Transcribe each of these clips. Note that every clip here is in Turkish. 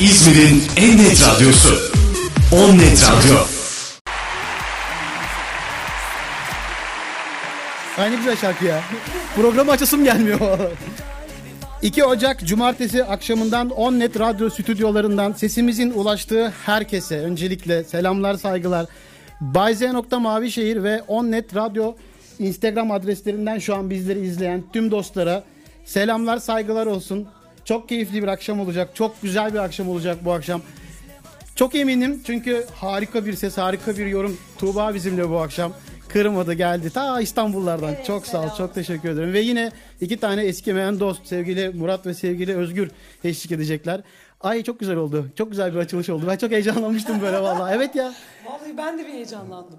İzmir'in en net radyosu. On Net Radyo. Ay ne güzel şarkı ya. Programı açasım gelmiyor. 2 Ocak Cumartesi akşamından 10 Net Radyo stüdyolarından sesimizin ulaştığı herkese öncelikle selamlar saygılar. Bayze.mavişehir ve 10 Net Radyo Instagram adreslerinden şu an bizleri izleyen tüm dostlara selamlar saygılar olsun. Çok keyifli bir akşam olacak. Çok güzel bir akşam olacak bu akşam. Çok eminim çünkü harika bir ses, harika bir yorum. Tuğba bizimle bu akşam. Kırmadı geldi ta İstanbullardan. Evet, çok sağ ol, çok teşekkür ederim. Ve yine iki tane eskimeyen dost sevgili Murat ve sevgili Özgür eşlik edecekler. Ay çok güzel oldu. Çok güzel bir açılış oldu. Ben çok heyecanlanmıştım böyle vallahi. Evet ya. Vallahi ben de bir heyecanlandım.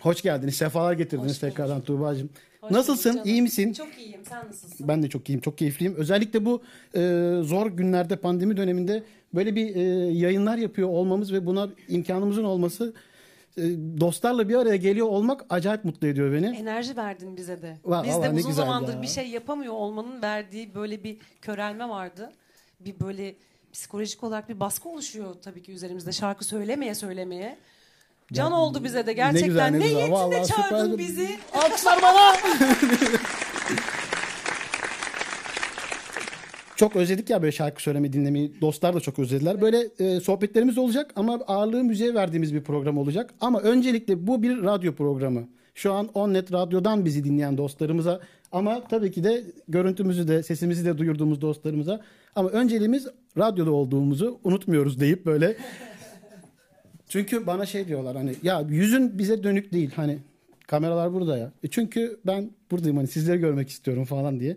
Hoş geldiniz. Sefalar getirdiniz Hoş tekrardan Tuğba'cığım. Hoş Nasılsın? canım. İyi misin? Çok iyiyim. Sen nasılsın? Ben de çok iyiyim, çok keyifliyim. Özellikle bu e, zor günlerde, pandemi döneminde böyle bir e, yayınlar yapıyor olmamız ve buna imkanımızın olması, e, dostlarla bir araya geliyor olmak acayip mutlu ediyor beni. Enerji verdin bize de. Va- Biz de uzun zamandır ya. bir şey yapamıyor olmanın verdiği böyle bir körelme vardı. Bir böyle psikolojik olarak bir baskı oluşuyor tabii ki üzerimizde şarkı söylemeye söylemeye. Can oldu bize de gerçekten. güzel, ne ne güzel. niyetine Vallahi çağırdın bizi. Alkışlar bana! çok özledik ya böyle şarkı söylemeyi, dinlemeyi. Dostlar da çok özlediler. Böyle e, sohbetlerimiz olacak ama ağırlığı müziğe verdiğimiz bir program olacak. Ama öncelikle bu bir radyo programı. Şu an Onnet Radyo'dan bizi dinleyen dostlarımıza ama tabii ki de görüntümüzü de sesimizi de duyurduğumuz dostlarımıza. Ama önceliğimiz radyoda olduğumuzu unutmuyoruz deyip böyle çünkü bana şey diyorlar hani ya yüzün bize dönük değil hani kameralar burada ya. E çünkü ben buradayım hani sizleri görmek istiyorum falan diye.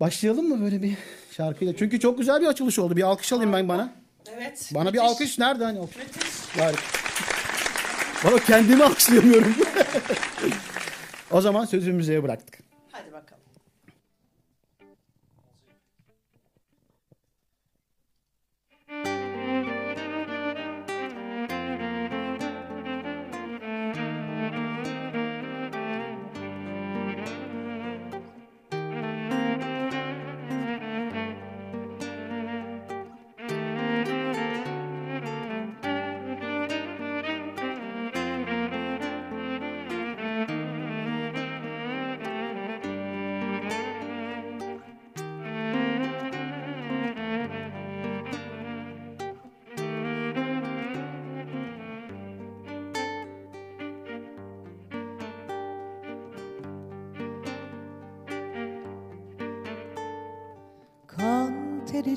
Başlayalım mı böyle bir şarkıyla? Çünkü çok güzel bir açılış oldu. Bir alkış alayım ben bana. Evet. Bana bir müthiş. alkış nerede hani alkış? Var. Bana kendimi alkışlayamıyorum. o zaman sözü müziğe bıraktık.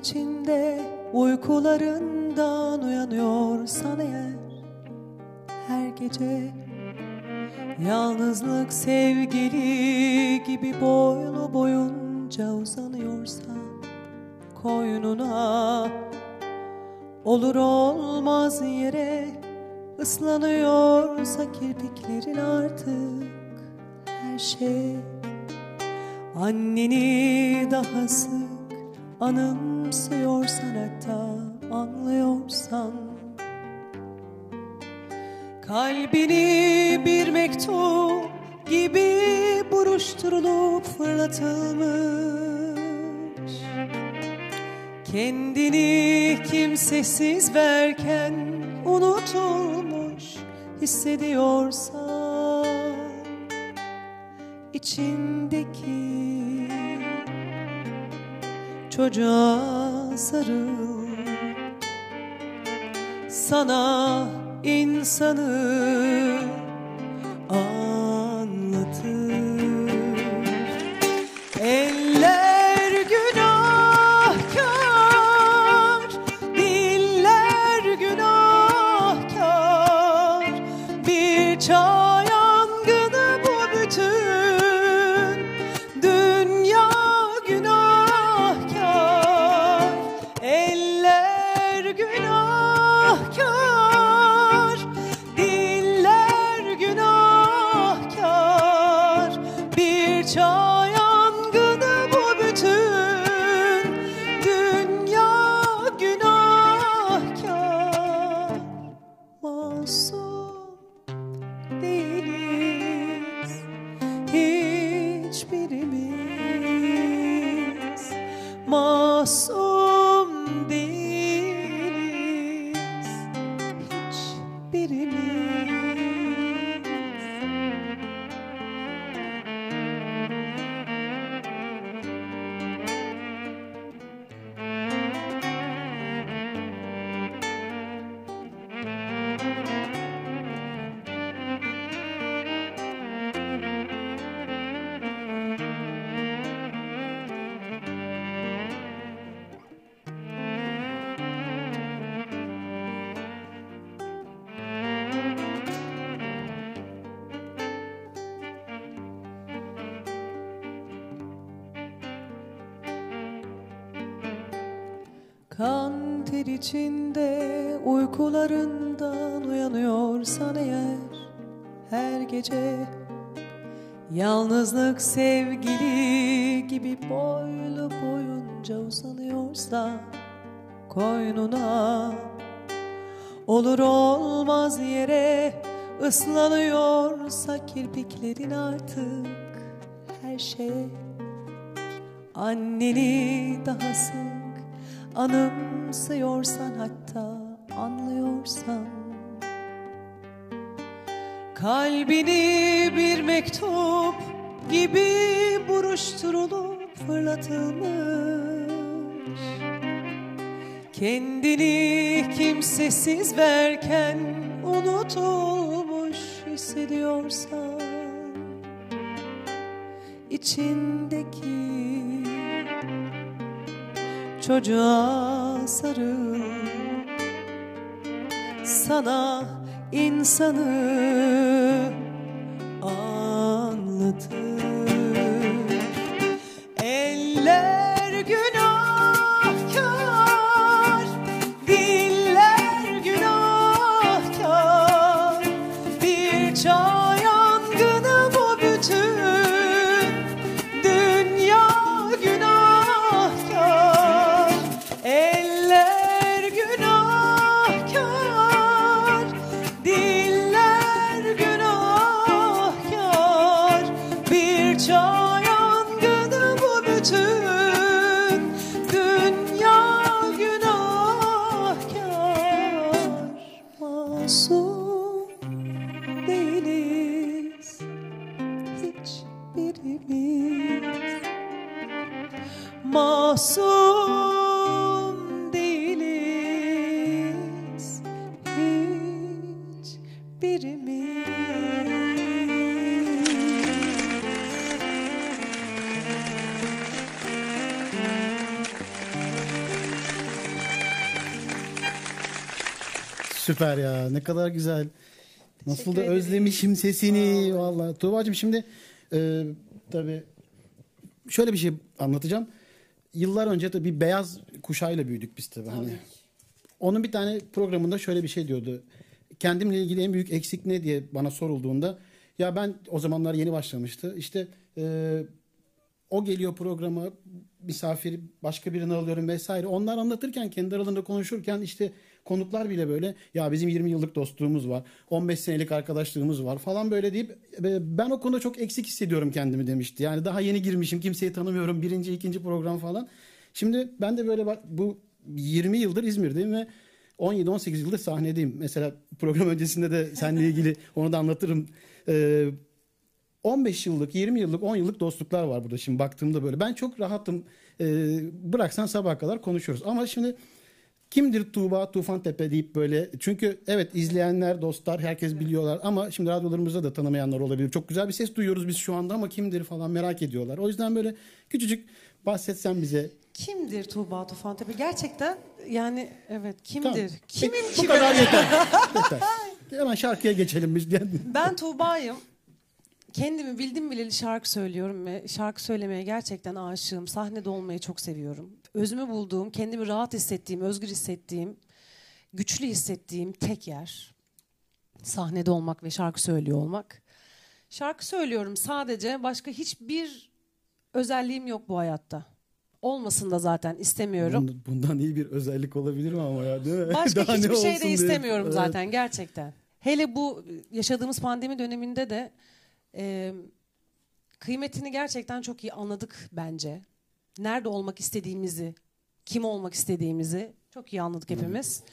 İçinde uykularından uyanıyorsan eğer Her gece yalnızlık sevgili gibi boylu boyunca uzanıyorsa Koynuna olur olmaz yere ıslanıyorsa kirpiklerin artık her şey. Anneni daha sık anımsıyorsan hatta anlıyorsan. Kalbini bir mektup gibi buruşturulup fırlatılmış. Kendini kimsesiz verken unutulmuş hissediyorsan. İçindeki çocuğa sarıl. Sana insanı anlatır içinde uykularından uyanıyorsan eğer her gece Yalnızlık sevgili gibi boylu boyunca uzanıyorsa koynuna Olur olmaz yere ıslanıyorsa kirpiklerin artık her şeye Anneni daha sık anımsıyorsan hatta anlıyorsan Kalbini bir mektup gibi buruşturulup fırlatılmış. Kendini kimsesiz verken unutulmuş hissediyorsan içindeki çocuğa sarıl sana insanı anlatır Süper ya. Ne kadar güzel. Nasıl da ederim. özlemişim sesini vallahi. Tuğba'cığım şimdi e, tabii şöyle bir şey anlatacağım. Yıllar önce tabii bir beyaz kuşağıyla büyüdük biz tabii. Hani. Onun bir tane programında şöyle bir şey diyordu. Kendimle ilgili en büyük eksik ne diye bana sorulduğunda ya ben o zamanlar yeni başlamıştı. İşte e, o geliyor programa misafir başka birini alıyorum vesaire. Onlar anlatırken kendi aralarında konuşurken işte konuklar bile böyle ya bizim 20 yıllık dostluğumuz var. 15 senelik arkadaşlığımız var falan böyle deyip e, ben o konuda çok eksik hissediyorum kendimi demişti. Yani daha yeni girmişim kimseyi tanımıyorum birinci ikinci program falan. Şimdi ben de böyle bak bu 20 yıldır İzmir'deyim ve 17-18 yıldır sahnedeyim. Mesela program öncesinde de seninle ilgili onu da anlatırım. Ee, 15 yıllık, 20 yıllık, 10 yıllık dostluklar var burada şimdi baktığımda böyle. Ben çok rahatım. Ee, bıraksan sabaha kadar konuşuyoruz. Ama şimdi kimdir Tuğba Tufan Tepe deyip böyle. Çünkü evet izleyenler, dostlar herkes biliyorlar. Ama şimdi radyolarımızda da tanımayanlar olabilir. Çok güzel bir ses duyuyoruz biz şu anda ama kimdir falan merak ediyorlar. O yüzden böyle küçücük bahsetsen bize. Kimdir Tuğba Tufantepe? Gerçekten yani evet kimdir? Tamam. Kimim Bu ki kadar ben? yeter. yeter. Hemen şarkıya geçelim biz. Ben Tuğba'yım. Kendimi bildim bileli şarkı söylüyorum ve şarkı söylemeye gerçekten aşığım. Sahnede olmayı çok seviyorum. Özümü bulduğum, kendimi rahat hissettiğim, özgür hissettiğim, güçlü hissettiğim tek yer sahnede olmak ve şarkı söylüyor olmak. Şarkı söylüyorum sadece başka hiçbir özelliğim yok bu hayatta. Olmasın da zaten istemiyorum. Bundan, bundan iyi bir özellik olabilir mi ama ya değil mi? Başka Daha hiçbir şey de diye. istemiyorum Evet. zaten gerçekten. Hele bu yaşadığımız pandemi döneminde de e, kıymetini gerçekten çok iyi anladık bence. Nerede olmak istediğimizi, kim olmak istediğimizi çok iyi anladık hepimiz.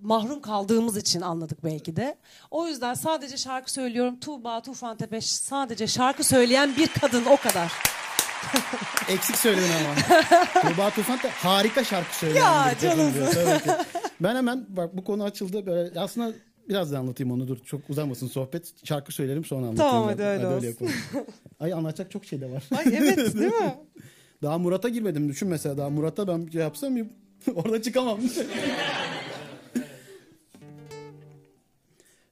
Mahrum kaldığımız için anladık belki de. O yüzden sadece şarkı söylüyorum. Tuğba Tufan Tepeş sadece şarkı söyleyen bir kadın o kadar. Eksik söyledin ama. Tuğba Tufan da harika şarkı söyleyen Ya bir kadın canım. diyor. Tabii ki. Ben hemen bak bu konu açıldı. Böyle, aslında biraz da anlatayım onu dur. Çok uzamasın sohbet. Şarkı söylerim sonra anlatayım. Tamam, ben. hadi öyle olsun. yapalım. Ay anlatacak çok şey de var. Ay evet değil mi? Daha Murat'a girmedim. Düşün mesela daha Murat'a ben bir şey yapsam orada çıkamam.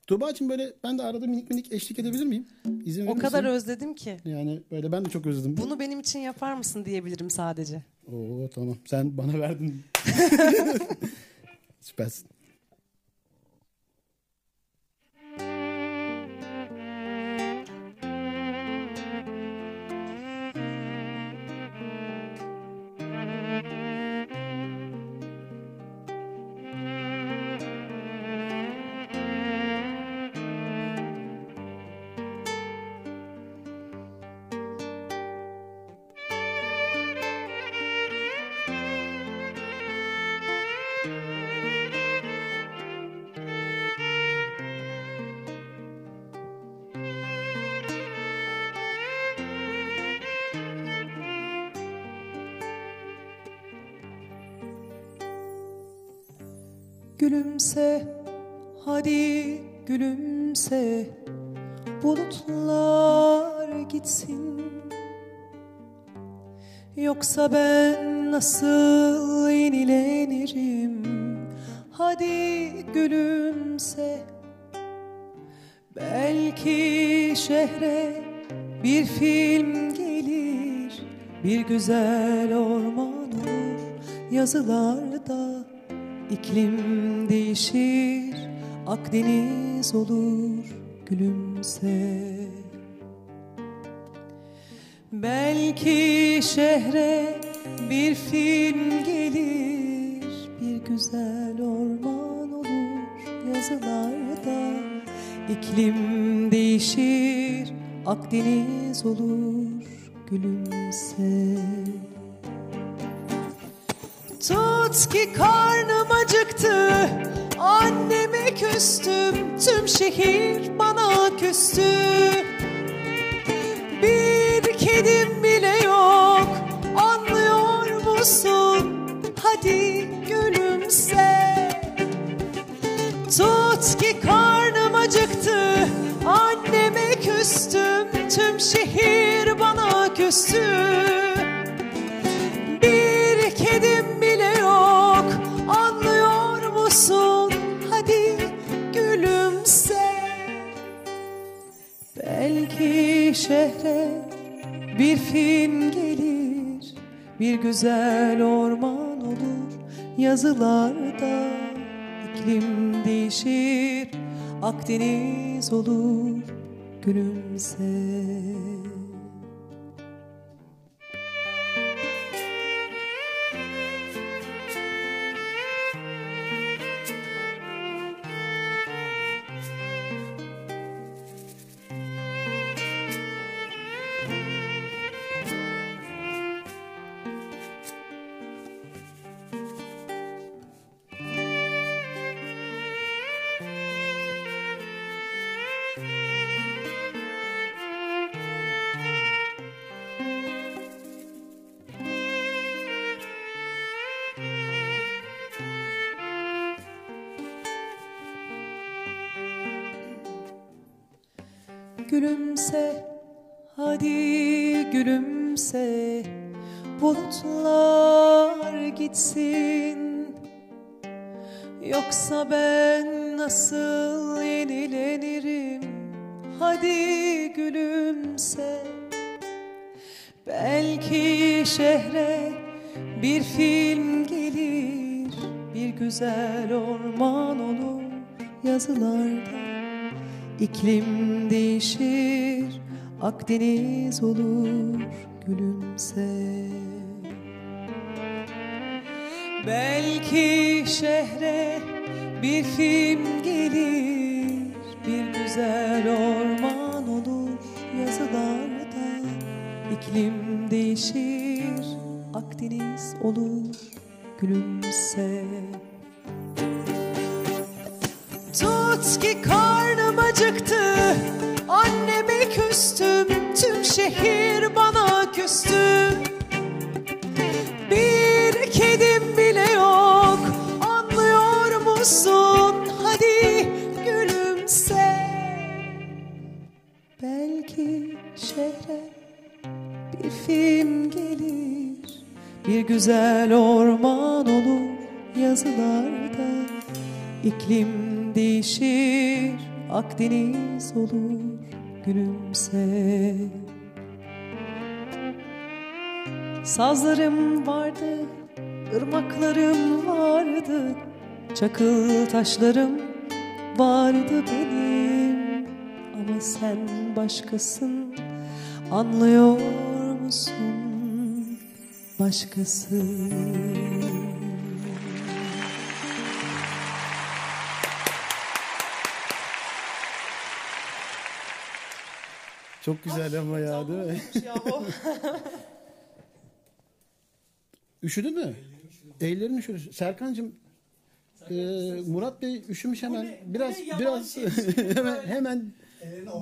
Tuğba'cığım böyle ben de arada minik minik eşlik edebilir miyim? İzin O kadar misin? özledim ki. Yani böyle ben de çok özledim. Bunu benim için yapar mısın diyebilirim sadece. Oo tamam. Sen bana verdin. Süpersin. Gülümse, hadi gülümse. Bulutlar gitsin. Yoksa ben nasıl yenilenirim? Hadi gülümse. Belki şehre bir film gelir Bir güzel orman olur. Yazılarda iklim değişir Akdeniz olur gülümse. Belki şehre bir film gelir Bir güzel orman olur yazılarda. İklim değişir Akdeniz olur gülümse. Tut ki karnım acıktı Anneme küstüm Tüm şehir bana küstü. Bir kedim bile yok Anlıyor musun? Hadi gülümse. Tut ki karnım acıktı Anneme küstüm Tüm şehir bana küstü şehre bir film gelir Bir güzel orman olur yazılarda iklim değişir Akdeniz olur gülümse hadi gülümse Bulutlar gitsin. Yoksa ben nasıl yenilenirim? Hadi gülümse. Belki şehre bir film gelir Bir güzel orman olur yazılarda. İklim değişir, Akdeniz olur gülümse. Belki şehre bir film gelir, bir güzel orman olur yazılarda. İklim değişir, Akdeniz olur gülümse. Tut ki karnım acıktı. Anneme küstüm Tüm şehir bana küstü. Bir kedim bile yok Anlıyor musun? Hadi gülümse. Belki şehre bir film gelir. Bir güzel orman olur yazılarda. İklim değişir, Akdeniz olur gülümse. Sazlarım vardı, ırmaklarım vardı, çakıl taşlarım vardı benim. Ama sen başkasın, anlıyor musun? Başkası. Çok güzel ama ya değil mi? Üşüdü mü? Ellerin üşüdü. Serkan'cığım e, Murat Bey üşümüş hemen. biraz biraz hemen hemen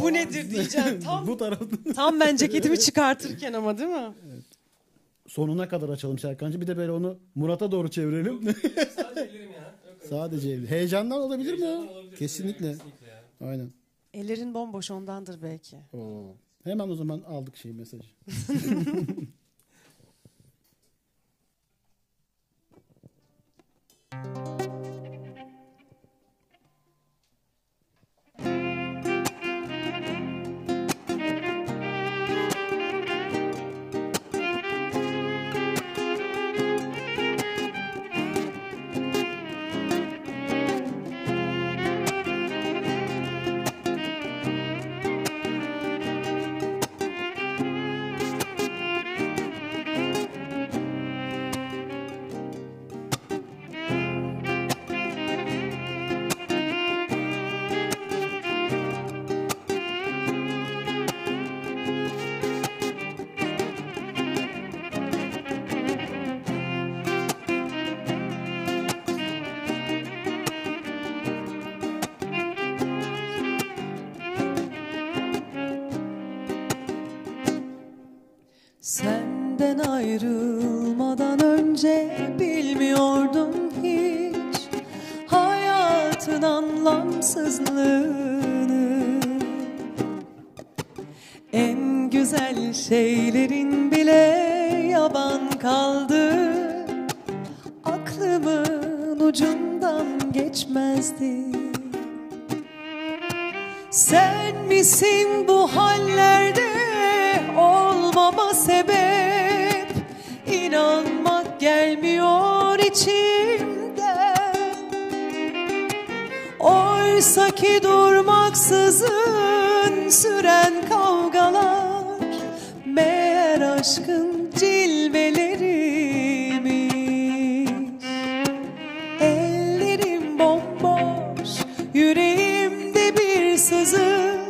Bu nedir diyeceğim. Tam, bu tarafta. tam ben ceketimi çıkartırken ama değil mi? Sonuna kadar açalım Serkan'cığım. Bir de böyle onu Murat'a doğru çevirelim. Sadece ellerim ya. Yok. Sadece evli. Heyecandan olabilir mi? O? olabilir. Kesinlikle. Evet, kesinlikle ya. Aynen. Ellerin bomboş ondandır belki. Oo. Hemen o zaman aldık şey mesajı. şeylerin bile yaban kaldı. Aklımın ucundan geçmezdi. Sen misin bu hallerde olmama sebep? İnanmak gelmiyor içimden Oysa ki durmaksızın süren kavgalar aşkın cilveleriymiş. Ellerim bomboş, yüreğimde bir sızı.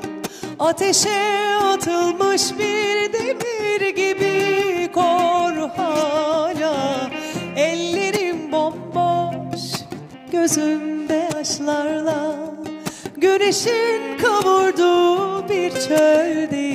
Ateşe atılmış bir demir gibi kor hala. Ellerim bomboş, gözümde yaşlarla. Güneşin kavurduğu bir çöldeyim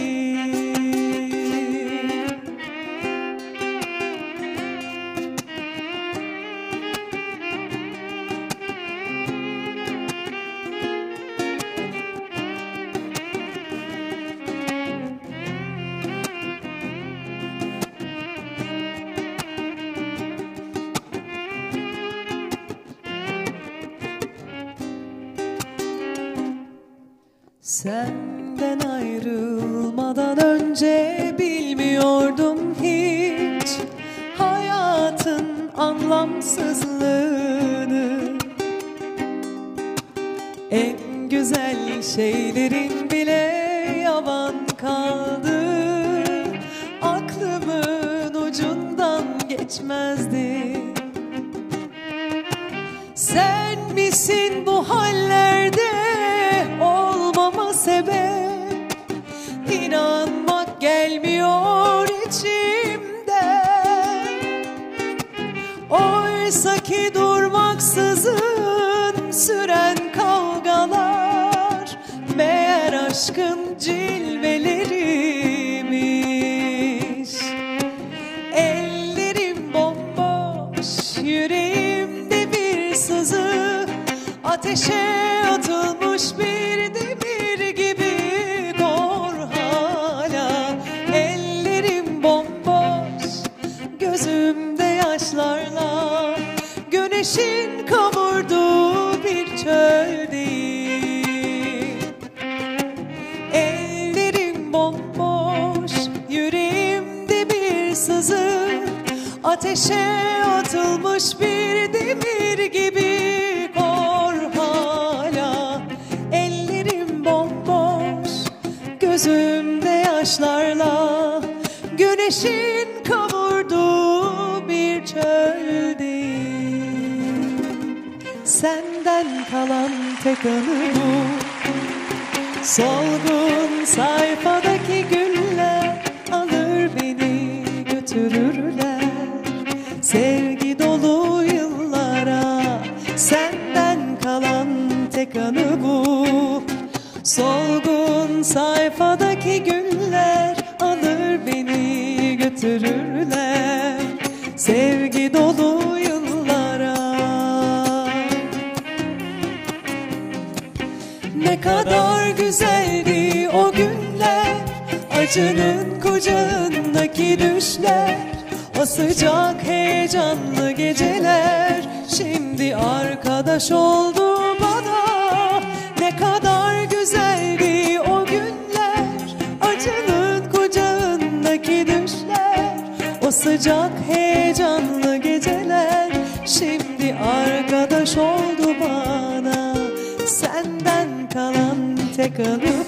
Solgun sayfadaki güller alır beni götürürler. Sevgi dolu yıllara. Ne kadar güzeldi o günler Acının kucağındaki düşler. O sıcak heyecanlı geceler Şimdi arkadaş oldu sıcak heyecanlı geceler. Şimdi arkadaş oldu bana. Senden kalan tek anı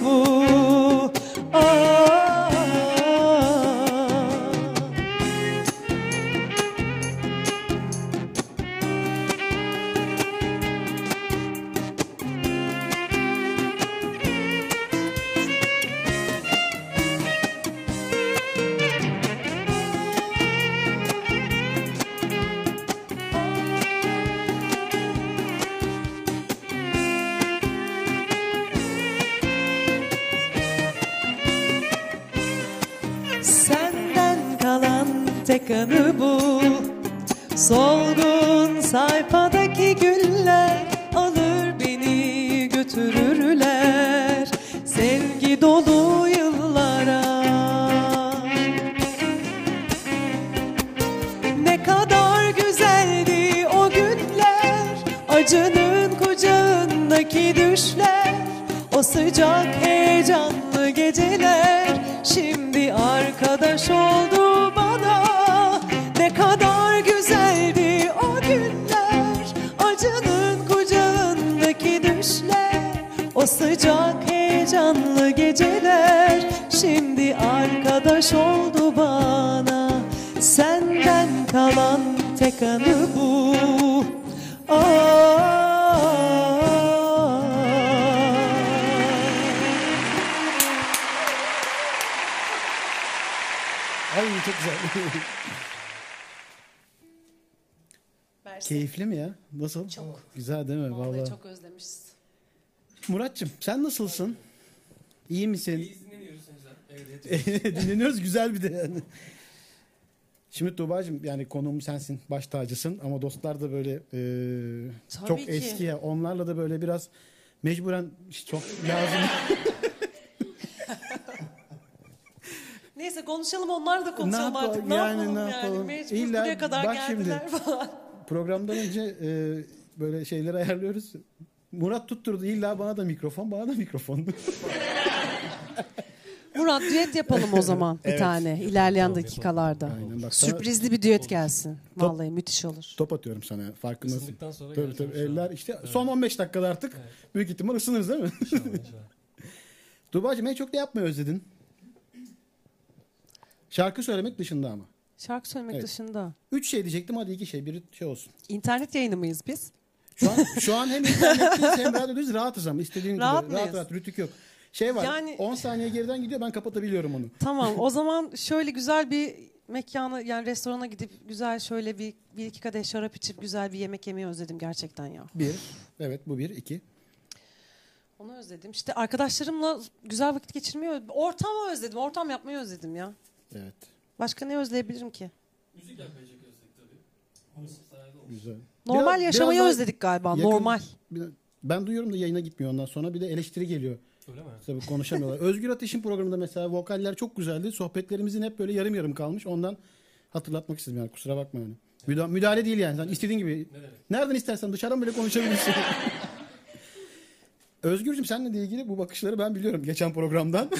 Nasıl? Çok. Güzel değil mi? Vallahi, Vallahi. çok özlemişiz. Muratçım sen nasılsın? İyi misin? İyi dinleniyoruz. Evde yatıyoruz. Dinleniyoruz güzel bir de yani. Şimdi Tuğba'cığım yani konuğum sensin, baş tacısın ama dostlar da böyle e, Tabii çok ki. eski ya. Onlarla da böyle biraz mecburen çok lazım. Neyse konuşalım onlar da konuşalım Ne artık. yapalım, Ne yani yapalım ne yani? yapalım? Mecbur İlla- buraya kadar bak geldiler falan. Programdan önce e, böyle şeyleri ayarlıyoruz. Murat tutturdu illa bana da mikrofon, bana da mikrofon. Murat düet yapalım o zaman bir Evet. tane ilerleyen dakikalarda. Aynen, bak sana- Sürprizli bir düet gelsin. Vallahi müthiş olur. Top atıyorum sana farkındasın. Isındıktan sonra Tabii geleceğim tabii şu an. eller işte son 15 dakikada artık büyük ihtimal ısınırız değil mi? İnşallah, inşallah. Tuğba'cığım en çok ne yapmayı özledin? Şarkı söylemek dışında ama. Şarkı söylemek Evet. dışında. Üç şey diyecektim hadi iki şey. Biri şey olsun. İnternet yayını mıyız biz? Şu an, şu an hem internetteyiz hem radyodayız rahatız ama istediğin gibi. Rahat mıyız? rahat rütük yok. Şey var Yani- 10 saniye geriden gidiyor ben kapatabiliyorum onu. Tamam o zaman şöyle güzel bir mekana yani restorana gidip güzel şöyle bir, bir iki kadeh şarap içip güzel bir yemek yemeyi özledim gerçekten ya. Bir. Evet bu bir. iki. Onu özledim. İşte arkadaşlarımla güzel vakit geçirmeyi ortamı özledim. Ortam yapmayı özledim ya. Evet. Başka ne özleyebilirim ki? Müzik yapmayı çok özledik tabii. Güzel. Normal Biraz- yaşamayı biraz özledik galiba. yakın- Normal. bir- Ben duyuyorum da yayına gitmiyor ondan sonra bir de eleştiri geliyor. Öyle mi? Tabii konuşamıyorlar. Özgür Ateş'in programında mesela vokaller çok güzeldi. Sohbetlerimizin hep böyle yarım yarım kalmış. Ondan hatırlatmak istedim yani kusura bakma yani. Müda- müdahale değil yani. Sen istediğin gibi. Ne demek? Nereden istersen dışarıdan bile konuşabilirsin. Özgürcüm seninle ilgili bu bakışları ben biliyorum geçen programdan.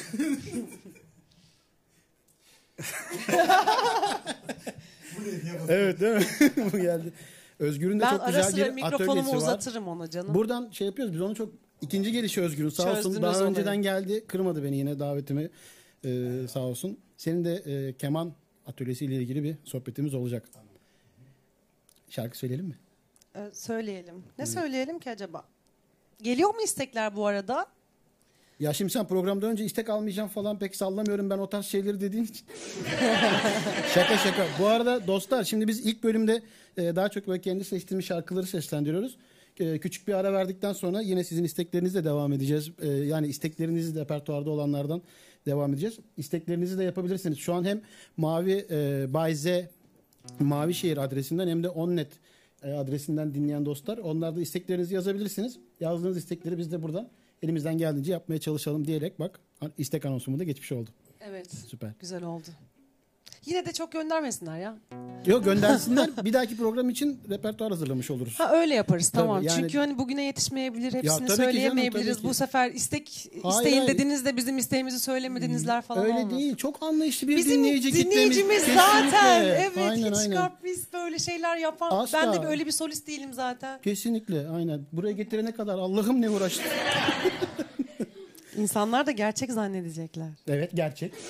evet değil mi? Bu geldi. Özgür'ün de Ben çok ara güzel sıra bir mikrofonumu atölyesi var. uzatırım ona canım. Buradan şey yapıyoruz biz onu çok ikinci gelişi Özgür'ün sağ olsun Çözdünüz daha olayı. önceden geldi kırmadı beni yine davetimi Ee, sağ olsun. Senin de e, keman atölyesiyle ilgili bir sohbetimiz olacak. Şarkı söyleyelim mi? Ee, söyleyelim. Ne söyleyelim ki acaba? Geliyor mu istekler bu arada? Ya şimdi sen programdan önce istek almayacağım falan pek sallamıyorum ben o tarz şeyleri dediğin için. şaka şaka. Bu arada dostlar şimdi biz ilk bölümde e, daha çok böyle kendi seçtiğimiz şarkıları seslendiriyoruz. E, küçük bir ara verdikten sonra yine sizin isteklerinizle devam edeceğiz. E, yani isteklerinizi repertuarda olanlardan devam edeceğiz. İsteklerinizi de yapabilirsiniz. Şu an hem Mavi e, Bay Z Mavişehir adresinden hem de Onnet e, adresinden dinleyen dostlar. Onlarda isteklerinizi yazabilirsiniz. Yazdığınız istekleri biz de buradan elimizden geldiğince yapmaya çalışalım diyerek bak istek anonsumu da geçmiş oldu. Evet. Süper. Güzel oldu. Yine de çok göndermesinler ya. Yok göndersinler. bir dahaki program için repertuar hazırlamış oluruz. Ha öyle yaparız Tabii, tamam. yani- Çünkü hani bugüne yetişmeyebilir, tabii hepsini ki canım, söyleyemeyebiliriz. tabii ki. Bu sefer istek Hayır, isteyin hayır. dediniz de bizim isteğimizi söylemedinizler falan Öyle olmaz. değil. Çok anlayışlı bir Bizim dinleyici kitlemiz. dinleyicimiz Kesinlikle. zaten evet Aynen, hiç aynen. kapris böyle şeyler yapan. Asla. Ben de öyle bir solist değilim zaten. Kesinlikle aynen. Buraya getirene kadar Allah'ım ne uğraştı. İnsanlar da gerçek zannedecekler. Evet gerçek.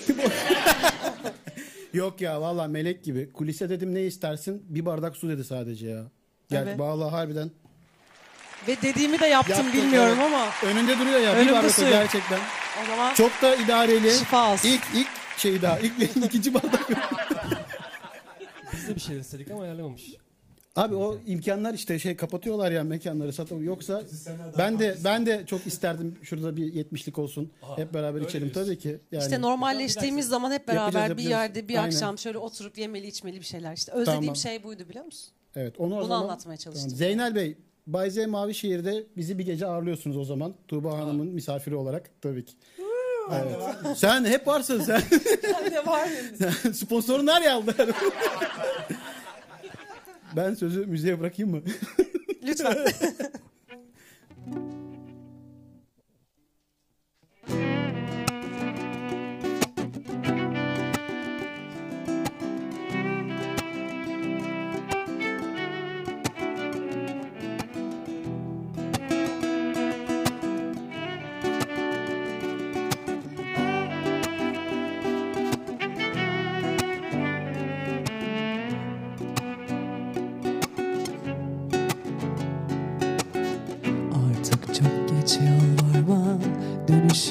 Yok ya valla melek gibi. Kulise dedim ne istersin? Bir bardak su dedi sadece ya. Gel Evet. vallahi harbiden. Ve dediğimi de yaptım Yaptık, bilmiyorum evet. ama Önünde duruyor ya. Önümde bir bardak o su. gerçekten. o zaman Çok da idareli. Şifa olsun. İlk ilk şey daha. ilk ikinci bardak. Biz de bir şeyler istedik ama ayarlamamış. Abi o imkanlar işte şey kapatıyorlar ya mekanları satamıyor. Yoksa ben de ben de çok isterdim şurada bir 70'lik olsun. Hep beraber içelim tabii ki. Yani işte normalleştiğimiz zaman hep beraber Yapacağız, bir yapacağız. yerde bir Aynen. akşam şöyle oturup yemeli içmeli bir şeyler. İşte özlediğim Tamam. şey buydu biliyor musun? Evet onu o Bunu zaman anlatmaya çalıştım. Tamam. Zeynel Bey Bay Z Mavişehir'de bizi bir gece ağırlıyorsunuz o zaman. Tuğba Hanım'ın misafiri olarak tabii ki. Evet. Sen hep varsın sen. ne var Sponsoru nereye aldılar? ben sözü müziğe bırakayım mı? Lütfen.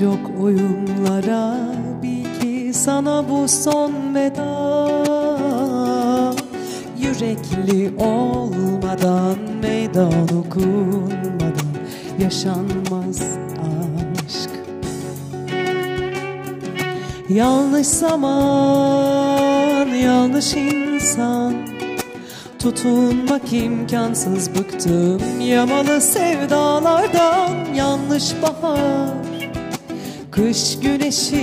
yok oyunlara. Bil ki sana bu son veda. Yürekli olmadan Meydan okunmadan Yaşanmaz aşk. Yanlış zaman Yanlış insan. Tutunmak imkansız bıktım Yamalı sevdalardan. Yanlış bahar Kış güneşi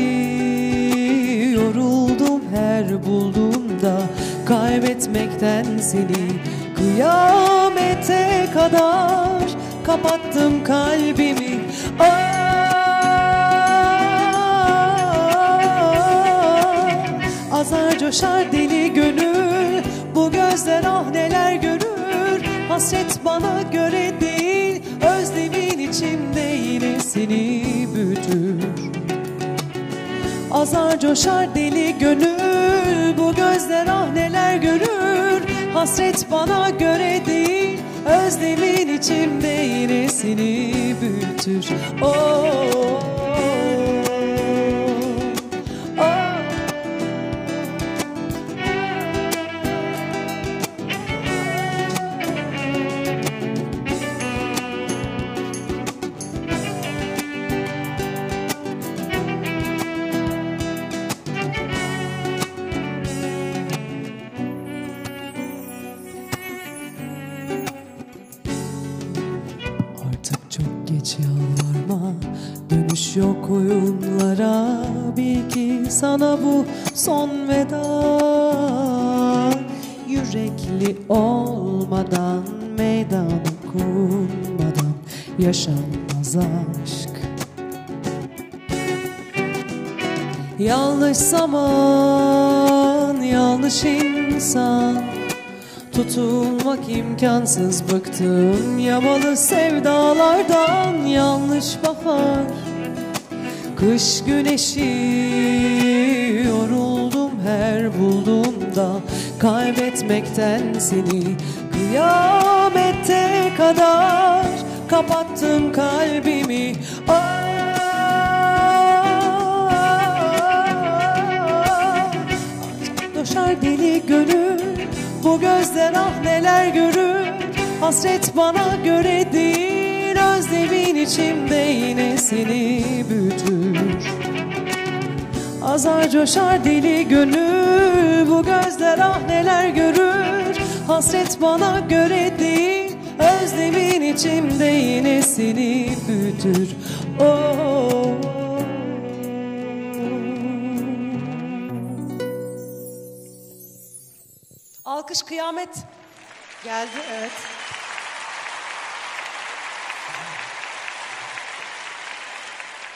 yoruldum her bulduğumda. Kaybetmekten seni kıyamete kadar Kapattım kalbimi. Ah, Azar coşar deli gönül Bu gözler ah neler görür. Hasret bana göre değil Azar coşar deli gönül Bu gözler ah neler görür. Hasret bana göre değil Özlemin içimde yine seni büyütür. Oh, son veda Yürekli olmadan Meydan okunmadan Yaşanmaz aşk. Yanlış zaman yanlış insan. Tutulmak imkansız bıktım Yamalı sevdalardan. Yanlış bahar Kış güneşi yoruldum her bulduğumda Kaybetmekten seni kıyamete kadar Kapattım kalbimi. Ah, Coşar deli gönül Bu gözler ah neler görür. Hasret bana göre değil Özlemin içimde yine seni büyütür Azar coşar deli gönül Bu gözler ah neler görür Hasret bana göre değil Özlemin içimde yine seni büyütür oh. Alkış kıyamet. Geldi evet.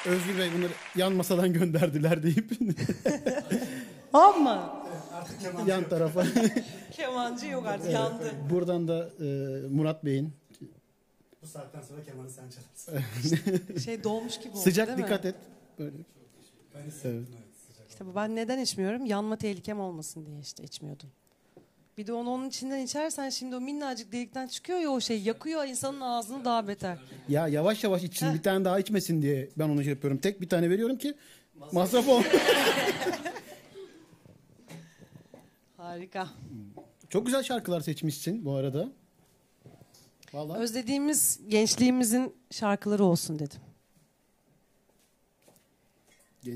Özgür Bey bunları yan masadan gönderdiler deyip Ama yan tarafa. kemancı yok artık yandı. Buradan da e, Murat Bey'in Bu saatten sonra kemanı sen çalarsın. Şey dolmuş gibi oldu sıcak değil mi? dikkat et. Böyle. Ben hissettim Evet. evet. sıcak. İşte bu ben neden içmiyorum? Yanma tehlikem olmasın diye işte içmiyordum. Bir de onu onun içinden içersen şimdi o minnacık delikten çıkıyor ya o şey yakıyor insanın ağzını daha beter. Ya yavaş yavaş içsin bir tane daha içmesin diye ben onu şey yapıyorum. Tek bir tane veriyorum ki masraf ol. Harika. Çok güzel şarkılar seçmişsin bu arada. Vallahi. Özlediğimiz gençliğimizin şarkıları olsun dedim.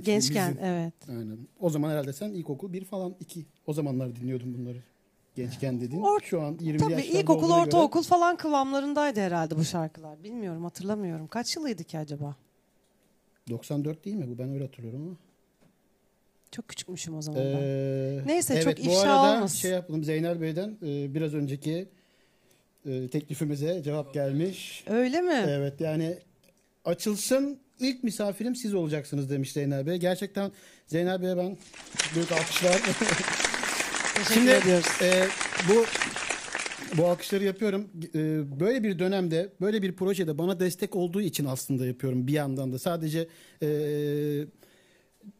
Gençken evet. Aynen. O zaman herhalde sen ilkokul bir falan iki. O zamanlar dinliyordun bunları. Gençken dedin. Or- Şu an 20 Tabii yaşlarda ilkokul, göre- ortaokul falan kıvamlarındaydı herhalde bu şarkılar. Bilmiyorum hatırlamıyorum. Kaç yılıydı ki acaba? 94 değil mi bu? Ben öyle hatırlıyorum ama. Çok küçükmüşüm o zaman ben. Ee, Neyse, evet, çok bu ifşa arada olmasın. şey yapalım Zeynel Bey'den e, biraz önceki e, teklifimize cevap gelmiş. Öyle mi? Evet yani açılsın ilk misafirim siz olacaksınız demiş Zeynel Bey. Gerçekten Zeynel Bey'e ben büyük alkışlar. Teşekkür Şimdi ediyoruz. e, bu bu alkışları yapıyorum. E, böyle bir dönemde, böyle bir projede bana destek olduğu için aslında yapıyorum bir yandan da. Sadece e,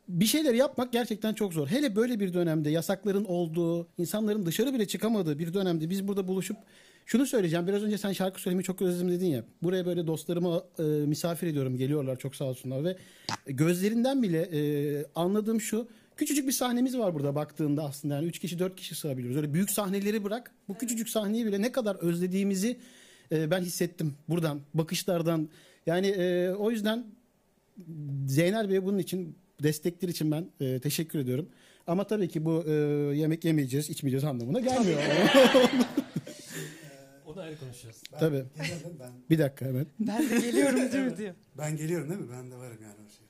bir şeyler yapmak gerçekten çok zor. Hele böyle bir dönemde yasakların olduğu, insanların dışarı bile çıkamadığı bir dönemde biz burada buluşup şunu söyleyeceğim. Biraz önce sen şarkı söylemeyi çok özledim dedin ya. Buraya böyle dostlarımı e, misafir ediyorum. Geliyorlar çok sağ olsunlar ve gözlerinden bile e, anladığım şu. Küçücük bir sahnemiz var burada baktığında aslında. Yani 3 kişi 4 kişi sığabiliyoruz. Öyle büyük sahneleri bırak. Bu küçücük sahneyi bile ne kadar özlediğimizi e, ben hissettim buradan. Bakışlardan. Yani e, o yüzden Zeynel Bey'e bunun için destekler için ben e, teşekkür ediyorum. Ama tabii ki bu e, yemek yemeyeceğiz, içmeyeceğiz anlamına gelmiyor. Onu ayrı konuşacağız. Ben Tabii. geliyorum değil mi? Ben, bir dakika hemen. Ben de geliyorum diyor diyor. ben geliyorum değil mi? Ben de varım yani o şeyde.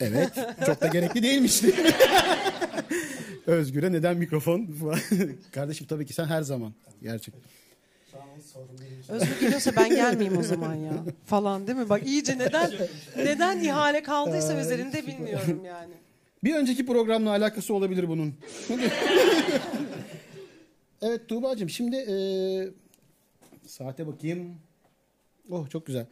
Evet. Çok da gerekli değilmiş. Özgür'e neden mikrofon? Kardeşim tabii ki sen her zaman. Gerçekten. Değil. Özgür geliyorsa ben gelmeyeyim o zaman ya. Falan değil mi? Bak iyice neden neden ihale kaldıysa üzerinde bilmiyorum yani. Bir önceki programla alakası olabilir bunun. evet Tuğba'cığım şimdi e, saate bakayım. Oh çok güzel.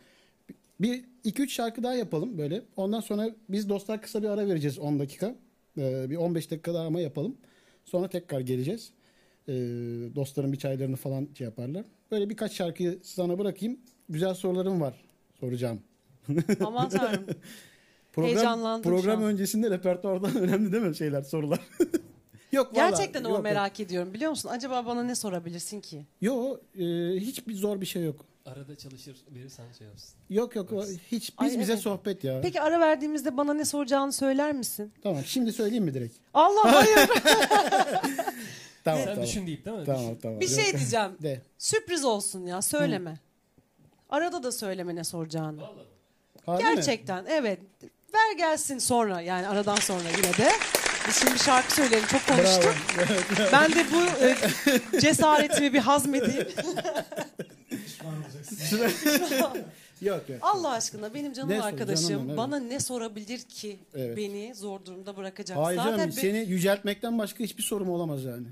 Bir iki üç şarkı daha yapalım böyle. Ondan sonra biz dostlar kısa bir ara vereceğiz 10 dakika. E, bir 15 dakika daha ama yapalım. Sonra tekrar geleceğiz. E, dostların bir çaylarını falan şey yaparlar. Böyle birkaç şarkıyı sana bırakayım. Güzel sorularım var soracağım. Aman tanrım. Program, Heyecanlandım program öncesinde repertuardan önemli değil mi şeyler sorular? yok vallahi, Gerçekten yok, onu merak ediyorum biliyor musun? Acaba bana ne sorabilirsin ki? Yok e, hiçbir zor bir şey yok. Arada çalışır verirsen şey yapsın. Yok yok o- hiç biz Ay, bize evet. sohbet ya. Peki ara verdiğimizde bana ne soracağını söyler misin? Tamam şimdi söyleyeyim mi direkt? Allah hayır. Tamam Sen tamam. düşün deyip değil mi? Tamam tamam. bir şey diyeceğim. De. Sürpriz olsun ya söyleme. Arada da söyleme ne soracağını. Harbi mi? Gerçekten evet. Ver gelsin sonra yani aradan sonra yine de. Biz şimdi şarkı söyleyelim çok konuştuk. Bravo. Ben de bu e, cesaretimi bir hazmedeyim. Pişman olacaksın. Yok yok. Allah aşkına benim canım Ne sor- arkadaşım canım, evet. bana ne sorabilir ki Evet. beni zor durumda bırakacak? Hayır Zaten canım be- seni yüceltmekten başka hiçbir sorum olamaz yani.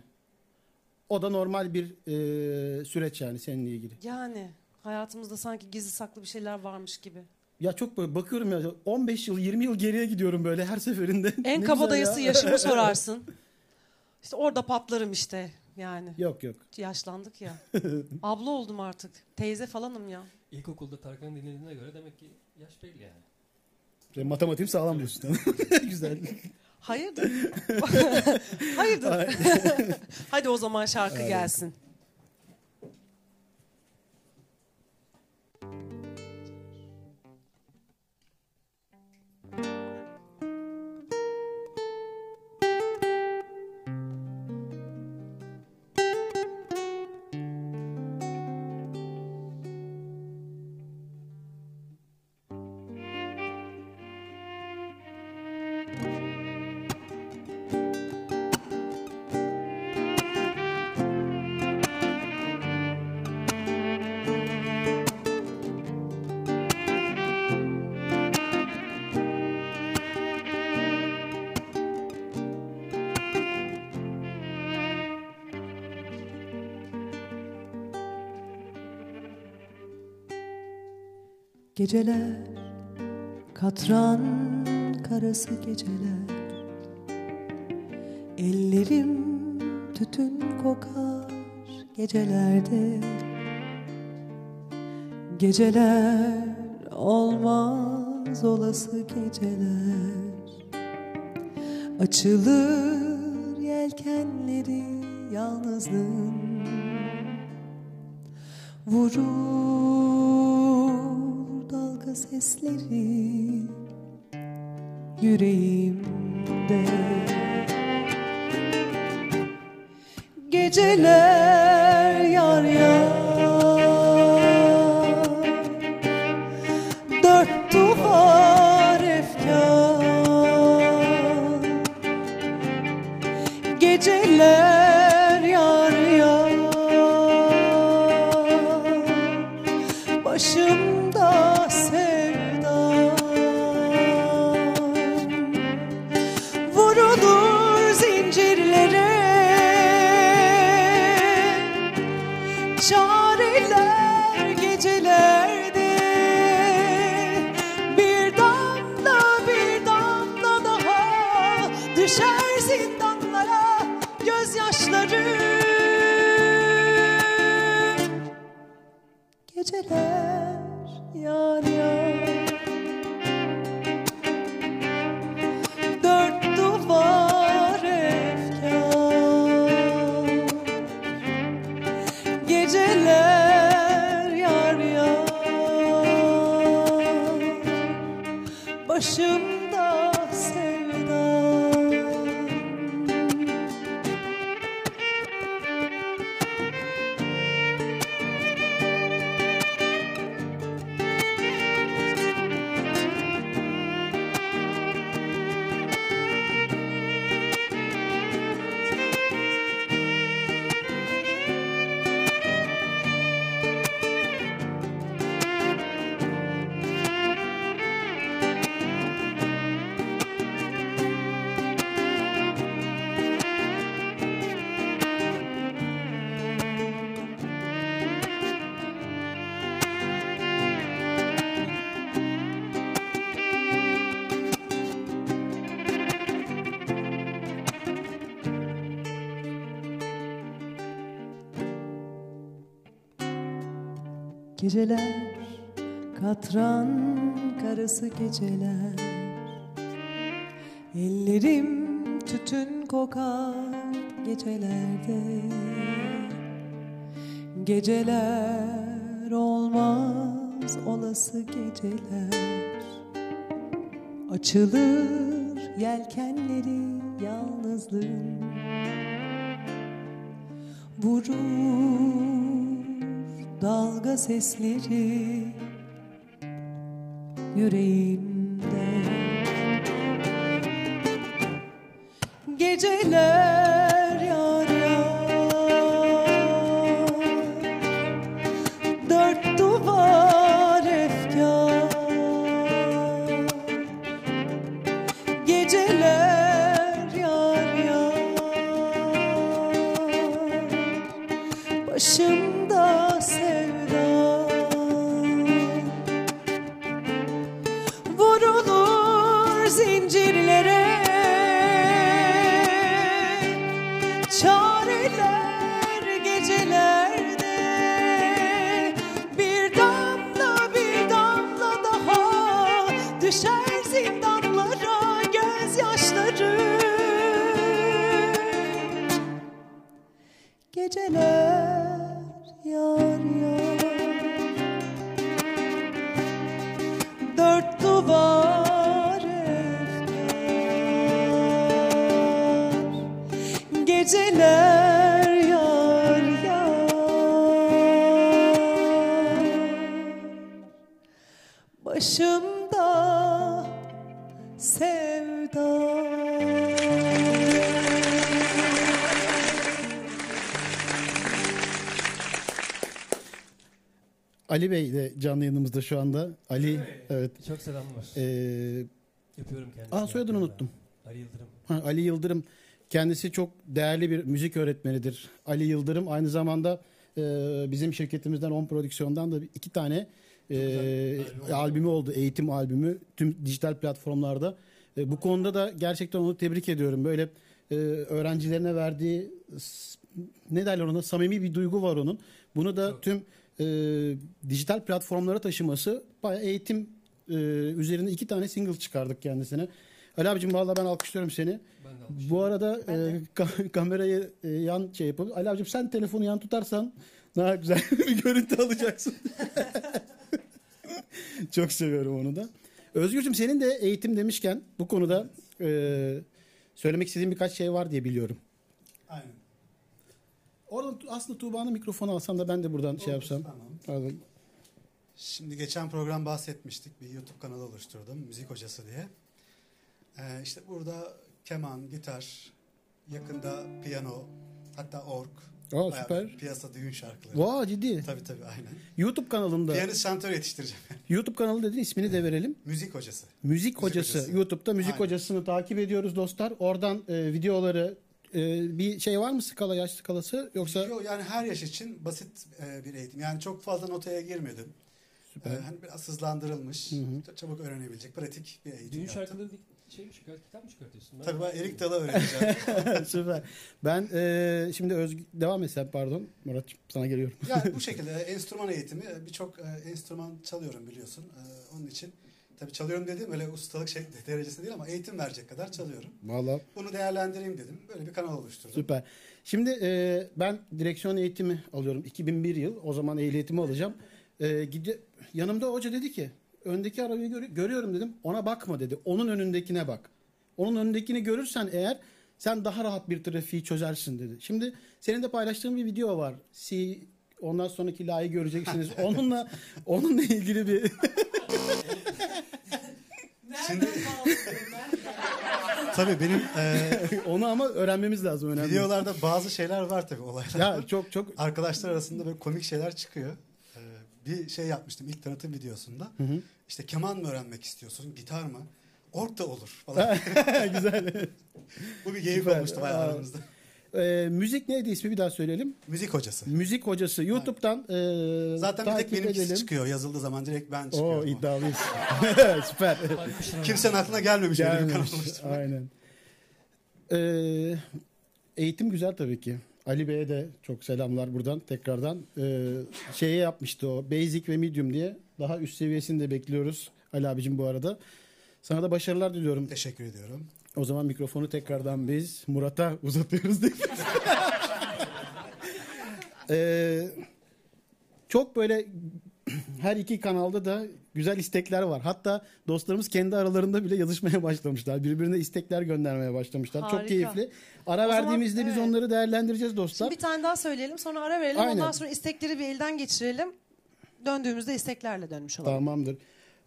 O da normal bir e, süreç yani seninle ilgili. Yani hayatımızda sanki gizli saklı bir şeyler varmış gibi. Ya çok böyle bakıyorum ya 15 yıl 20 yıl geriye gidiyorum böyle her seferinde. En Ne kabadayısı güzel ya. yaşımı sorarsın. İşte orada patlarım işte yani. Yok yok. Yaşlandık ya. Abla oldum artık. Teyze falanım ya. İlkokulda Tarkan'ı dinlediğine göre demek ki yaş belli yani. Şey, Matematiğim sağlam diyorsun. güzel. Hayırdır? Hayırdır? Hadi o zaman şarkı gelsin. Geceler katran karası geceler. Ellerim tütün kokar gecelerde. Geceler olmaz olası geceler. Açılır yelkenleri yalnızlığın. Vurur dalga sesleri yüreğimde Geceler katran karası geceler. Ellerim tütün kokar gecelerde. Geceler olmaz olası geceler. Açılır yelkenleri yalnızlığın. Vurur dalga sesleri yüreğimde Ali Bey de canlı yanımızda şu anda. Ali evet. Çok selamlar. Ee, Yapıyorum kendisine. aa soyadını unuttum. Ali Yıldırım. Ha, Ali Yıldırım kendisi çok değerli bir müzik öğretmenidir. Ali Yıldırım aynı zamanda e, bizim şirketimizden On Prodüksiyon'dan da iki tane e, albüm albümü oldu. Eğitim albümü tüm dijital platformlarda. E, bu konuda da gerçekten onu tebrik ediyorum. Böyle e, öğrencilerine verdiği ne derler ona samimi bir duygu var onun. Bunu da Çok. tüm e, dijital platformlara taşıması bayağı eğitim e, üzerine iki tane single çıkardık kendisine. Ali abicim vallahi ben alkışlıyorum seni. Ben. Bu arada e, ka- kamerayı e, yan şey yapalım. Ali abicim sen telefonu yan tutarsan daha güzel bir görüntü alacaksın. Çok seviyorum onu da. Özgürcüm senin de eğitim demişken bu konuda e, söylemek istediğin birkaç şey var diye biliyorum. Aynen. Oradan aslında Tuğba'nın mikrofonu alsam da ben de buradan şey yapsam. Tamam. Pardon. Şimdi geçen program bahsetmiştik. Bir YouTube kanalı oluşturdum. Müzik hocası diye. Ee, işte burada keman, gitar, yakında piyano, hatta org. Aa, süper. Piyasa düğün şarkıları. Vaa ciddi. Tabii tabii aynen. YouTube kanalında. Piyanist şantör yetiştireceğim. YouTube kanalı dedin ismini de verelim. Müzik hocası. Müzik hocası. hocası. YouTube'da müzik Aynen. hocasını takip ediyoruz dostlar. Oradan e, videoları e, bir şey var mı skala yaş skalası yoksa Yo, yani her yaş için basit e, bir eğitim. Yani çok fazla notaya girmedim. Süper. Ee, hani biraz hızlandırılmış, Hı hı. çabuk öğrenebilecek pratik bir eğitim Düğün yaptım. şarkıları şey mi çıkart, kitap mı çıkartıyorsun? Ben Tabii ben Erik Dalı öğreneceğim. Süper. Ben e, şimdi Özgü devam etsem pardon Murat sana geliyorum. yani bu şekilde enstrüman eğitimi birçok e, enstrüman çalıyorum biliyorsun. E, onun için tabii çalıyorum dediğim öyle ustalık şey derecesinde değil ama eğitim verecek kadar çalıyorum. Vallahi Bunu değerlendireyim dedim. Böyle bir kanal oluşturdum. süper. Şimdi e, ben direksiyon eğitimi alıyorum. 2001 yıl. O zaman ehliyetimi alacağım. E, gide, yanımda hoca dedi ki öndeki arabayı görü- görüyorum dedim. Ona bakma dedi. Onun önündekine bak. Onun önündekini görürsen eğer sen daha rahat bir trafiği çözersin dedi. Şimdi senin de paylaştığın bir video var. Si ondan sonraki layı göreceksiniz. Onunla onunla ilgili bir Şimdi tabii benim e, onu ama öğrenmemiz lazım önemli. videolarda bazı şeyler var tabii olaylar. Ya çok çok Arkadaşlar arasında böyle komik şeyler çıkıyor. Ee, bir şey yapmıştım ilk tanıtım videosunda. İşte keman mı öğrenmek istiyorsun, gitar mı? Ork da olur falan. güzel. Bu bir geyik olmuştu bayağı aramızda. Ee, müzik neydi ismi bir daha söyleyelim. Müzik hocası. Müzik hocası YouTube'dan e, Zaten bir tek takip benimkisi edelim. çıkıyor. Yazıldığı zaman direkt ben Oo çıkıyorum. iddialıyız. Süper. Kimsenin aklına gelmemiş öyle bir kanal oluşturmak. Aynen. Ee, eğitim güzel tabii ki. Ali Bey'e de çok selamlar buradan tekrardan. Ee, şeye yapmıştı o Basic ve Medium diye. Daha üst seviyesini de bekliyoruz Ali abicim bu arada. Sana da başarılar diliyorum. Teşekkür ediyorum. O zaman mikrofonu tekrardan biz Murat'a uzatıyoruz değil mi? Ee, çok böyle her iki kanalda da güzel istekler var. Hatta dostlarımız kendi aralarında bile yazışmaya başlamışlar. Birbirine istekler göndermeye başlamışlar. Çok Harika. keyifli. Ara O zaman, verdiğimizde biz evet. onları değerlendireceğiz dostlar. Şimdi bir tane daha söyleyelim sonra ara verelim. Aynen. Ondan sonra istekleri bir elden geçirelim. Döndüğümüzde isteklerle dönmüş olalım. Tamamdır.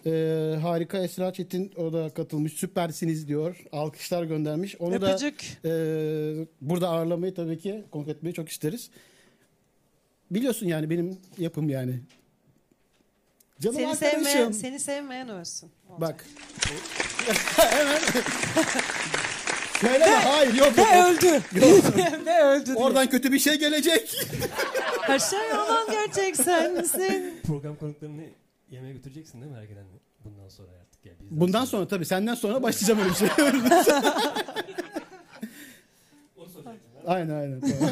Ee, harika Esra Çetin o da katılmış. Süpersiniz diyor. Alkışlar göndermiş. Onu da Öpücük. e, burada ağırlamayı tabii ki konuk etmeyi çok isteriz. Biliyorsun yani benim yapım yani. Canım Seni arkadaşım. sevmeyen, seni sevmeyen ölsün. Olacak. Bak. Hemen. Söyle hayır yok. Ve öldü. Ve öldü. Oradan kötü bir şey gelecek. Her şey yalan gerçek sensin. Program konuklarını yemeğe götüreceksin değil mi Ergelen? Bundan sonra artık. Yani bizden Bundan sonra tabii senden sonra başlayacağım öyle bir şey. Onu soracaktım. aynen aynen. Tamam.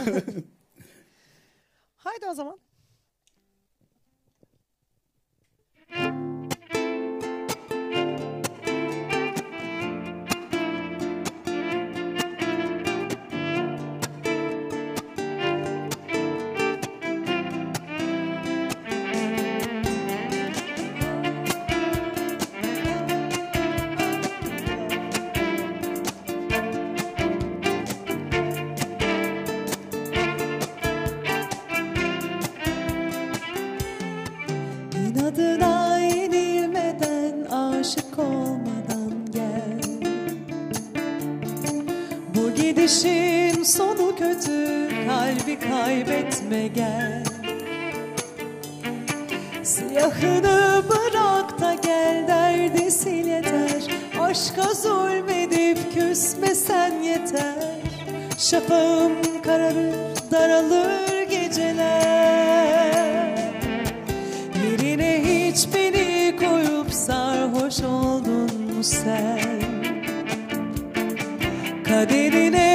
Haydi o zaman. Şafağım kararır daralır geceler. Yerine hiç beni koyup sarhoş oldun mu sen? Kaderine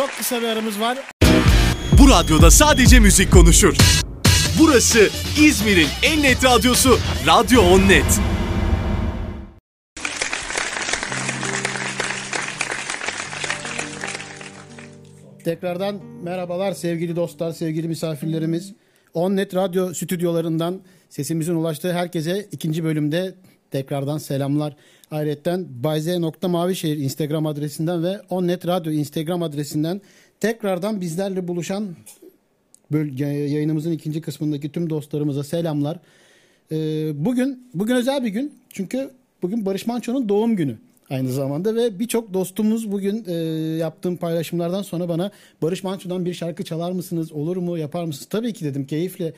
Çok kısa bir aramız var. Bu radyoda sadece müzik konuşur. Burası İzmir'in en net radyosu Radyo On Net. Tekrardan merhabalar sevgili dostlar, sevgili misafirlerimiz. On Net Radyo stüdyolarından sesimizin ulaştığı herkese ikinci bölümde tekrardan selamlar. Ayrıca bayze.mavişehir Instagram adresinden ve Onnet Radyo Instagram adresinden tekrardan bizlerle buluşan yayınımızın ikinci kısmındaki tüm dostlarımıza selamlar. Ee, bugün bugün özel bir gün çünkü bugün Barış Manço'nun doğum günü aynı zamanda ve birçok dostumuz bugün e, yaptığım paylaşımlardan sonra bana Barış Manço'dan bir şarkı çalar mısınız olur mu yapar mısınız tabii ki dedim keyifle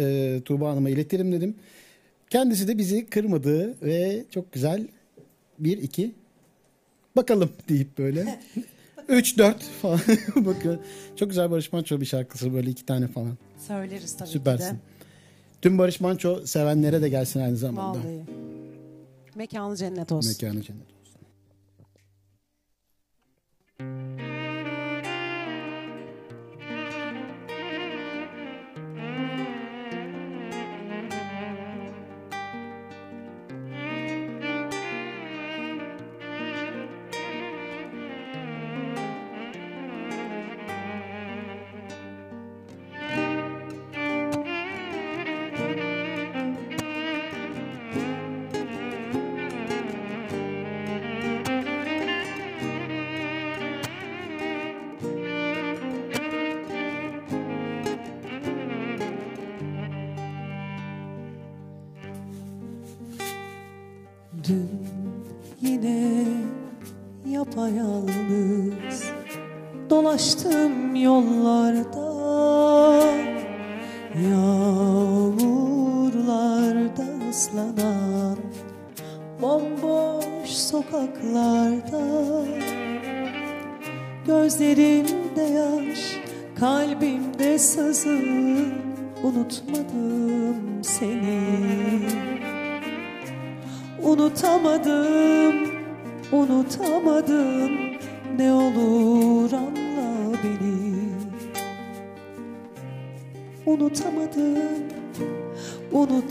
e, Tuğba Hanım'a iletirim dedim. Kendisi de bizi kırmadı ve çok güzel bir iki bakalım deyip böyle 3 4 falan bakıyor. Çok güzel Barış Manço bir şarkısı böyle iki tane falan. Söyleriz tabii Süpersin. ki de. Tüm Barış Manço sevenlere de gelsin aynı zamanda. Vallahi. Mekanı cennet olsun. Mekanı cennet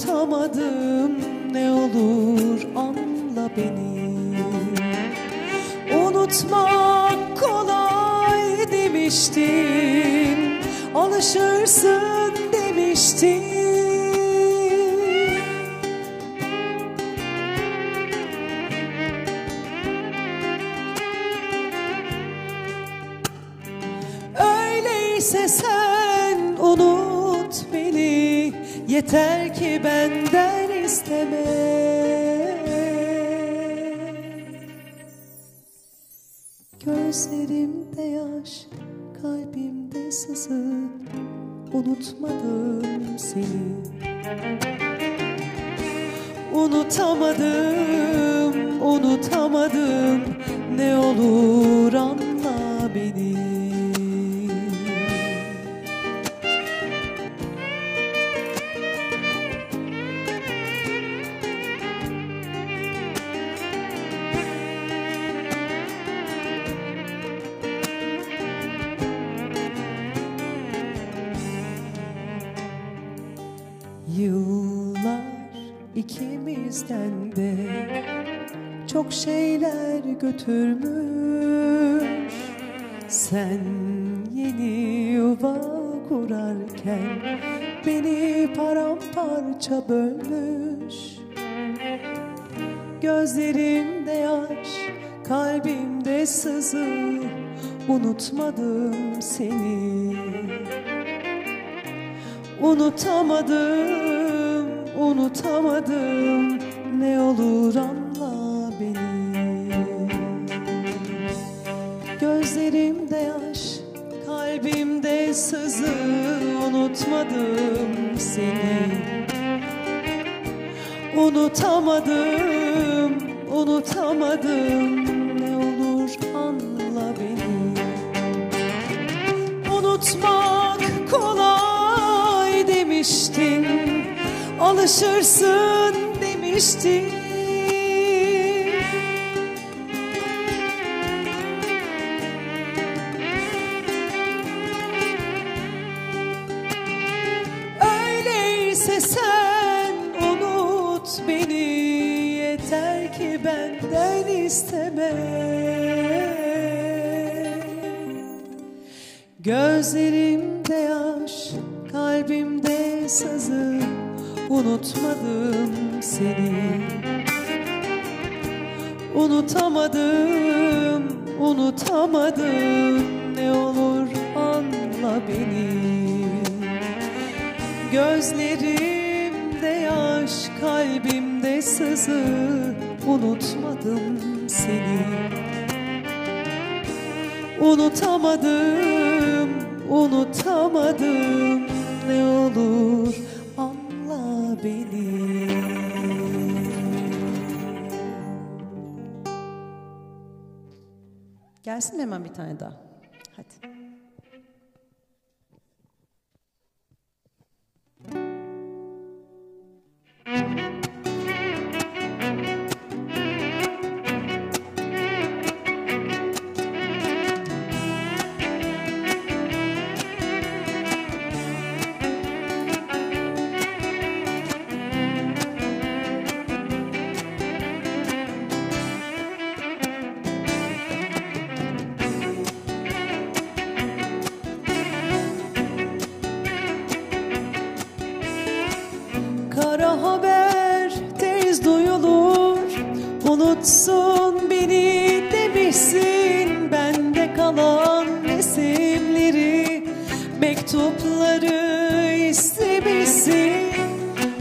unutamadım götürmüş. Sen yeni yuva kurarken beni paramparça bölmüş. Gözlerimde yaş, kalbimde sızı Unutmadım seni. Unutamadım, unutamadım Ne olur anla Gözlerimde yaş, kalbimde sızı Unutmadım seni. Unutamadım, unutamadım Ne olur anla beni. Unutmak kolay demiştin Alışırsın demiştin unutmadım seni. Unutamadım, unutamadım. Ne olur anla beni. Gözlerimde yaş, kalbimde sızı. Unutmadım seni. Unutamadım, unutamadım. Ne olur beni Gelsin hemen bir tane daha? Hadi. Kara haber tez duyulur. Unutsun beni demişsin Bende kalan resimleri. Mektupları istemişsin.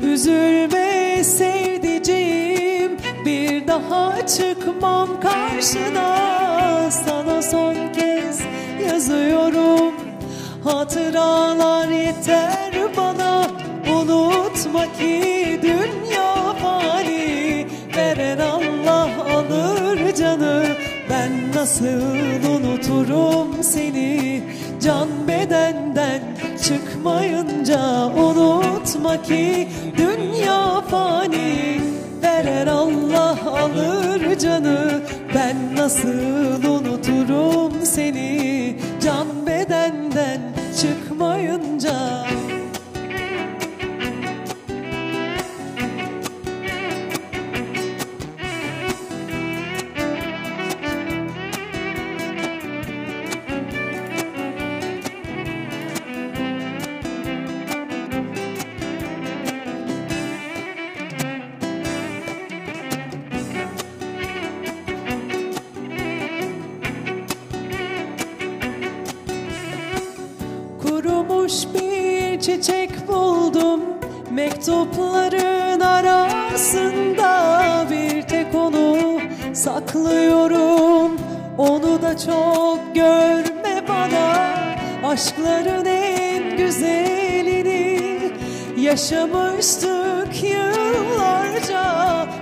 Üzülme sevdiceğim Bir daha çıkmam karşına. Sana son kez yazıyorum Hatıralar yeter bana Unutma ki dünya fani. Veren Allah alır canı. Ben nasıl unuturum seni? Can bedenden çıkmayınca Unutma ki dünya fani. Veren Allah alır canı. Ben nasıl unuturum seni? Can bedenden çıkmayınca Yaşamıştık yıllarca.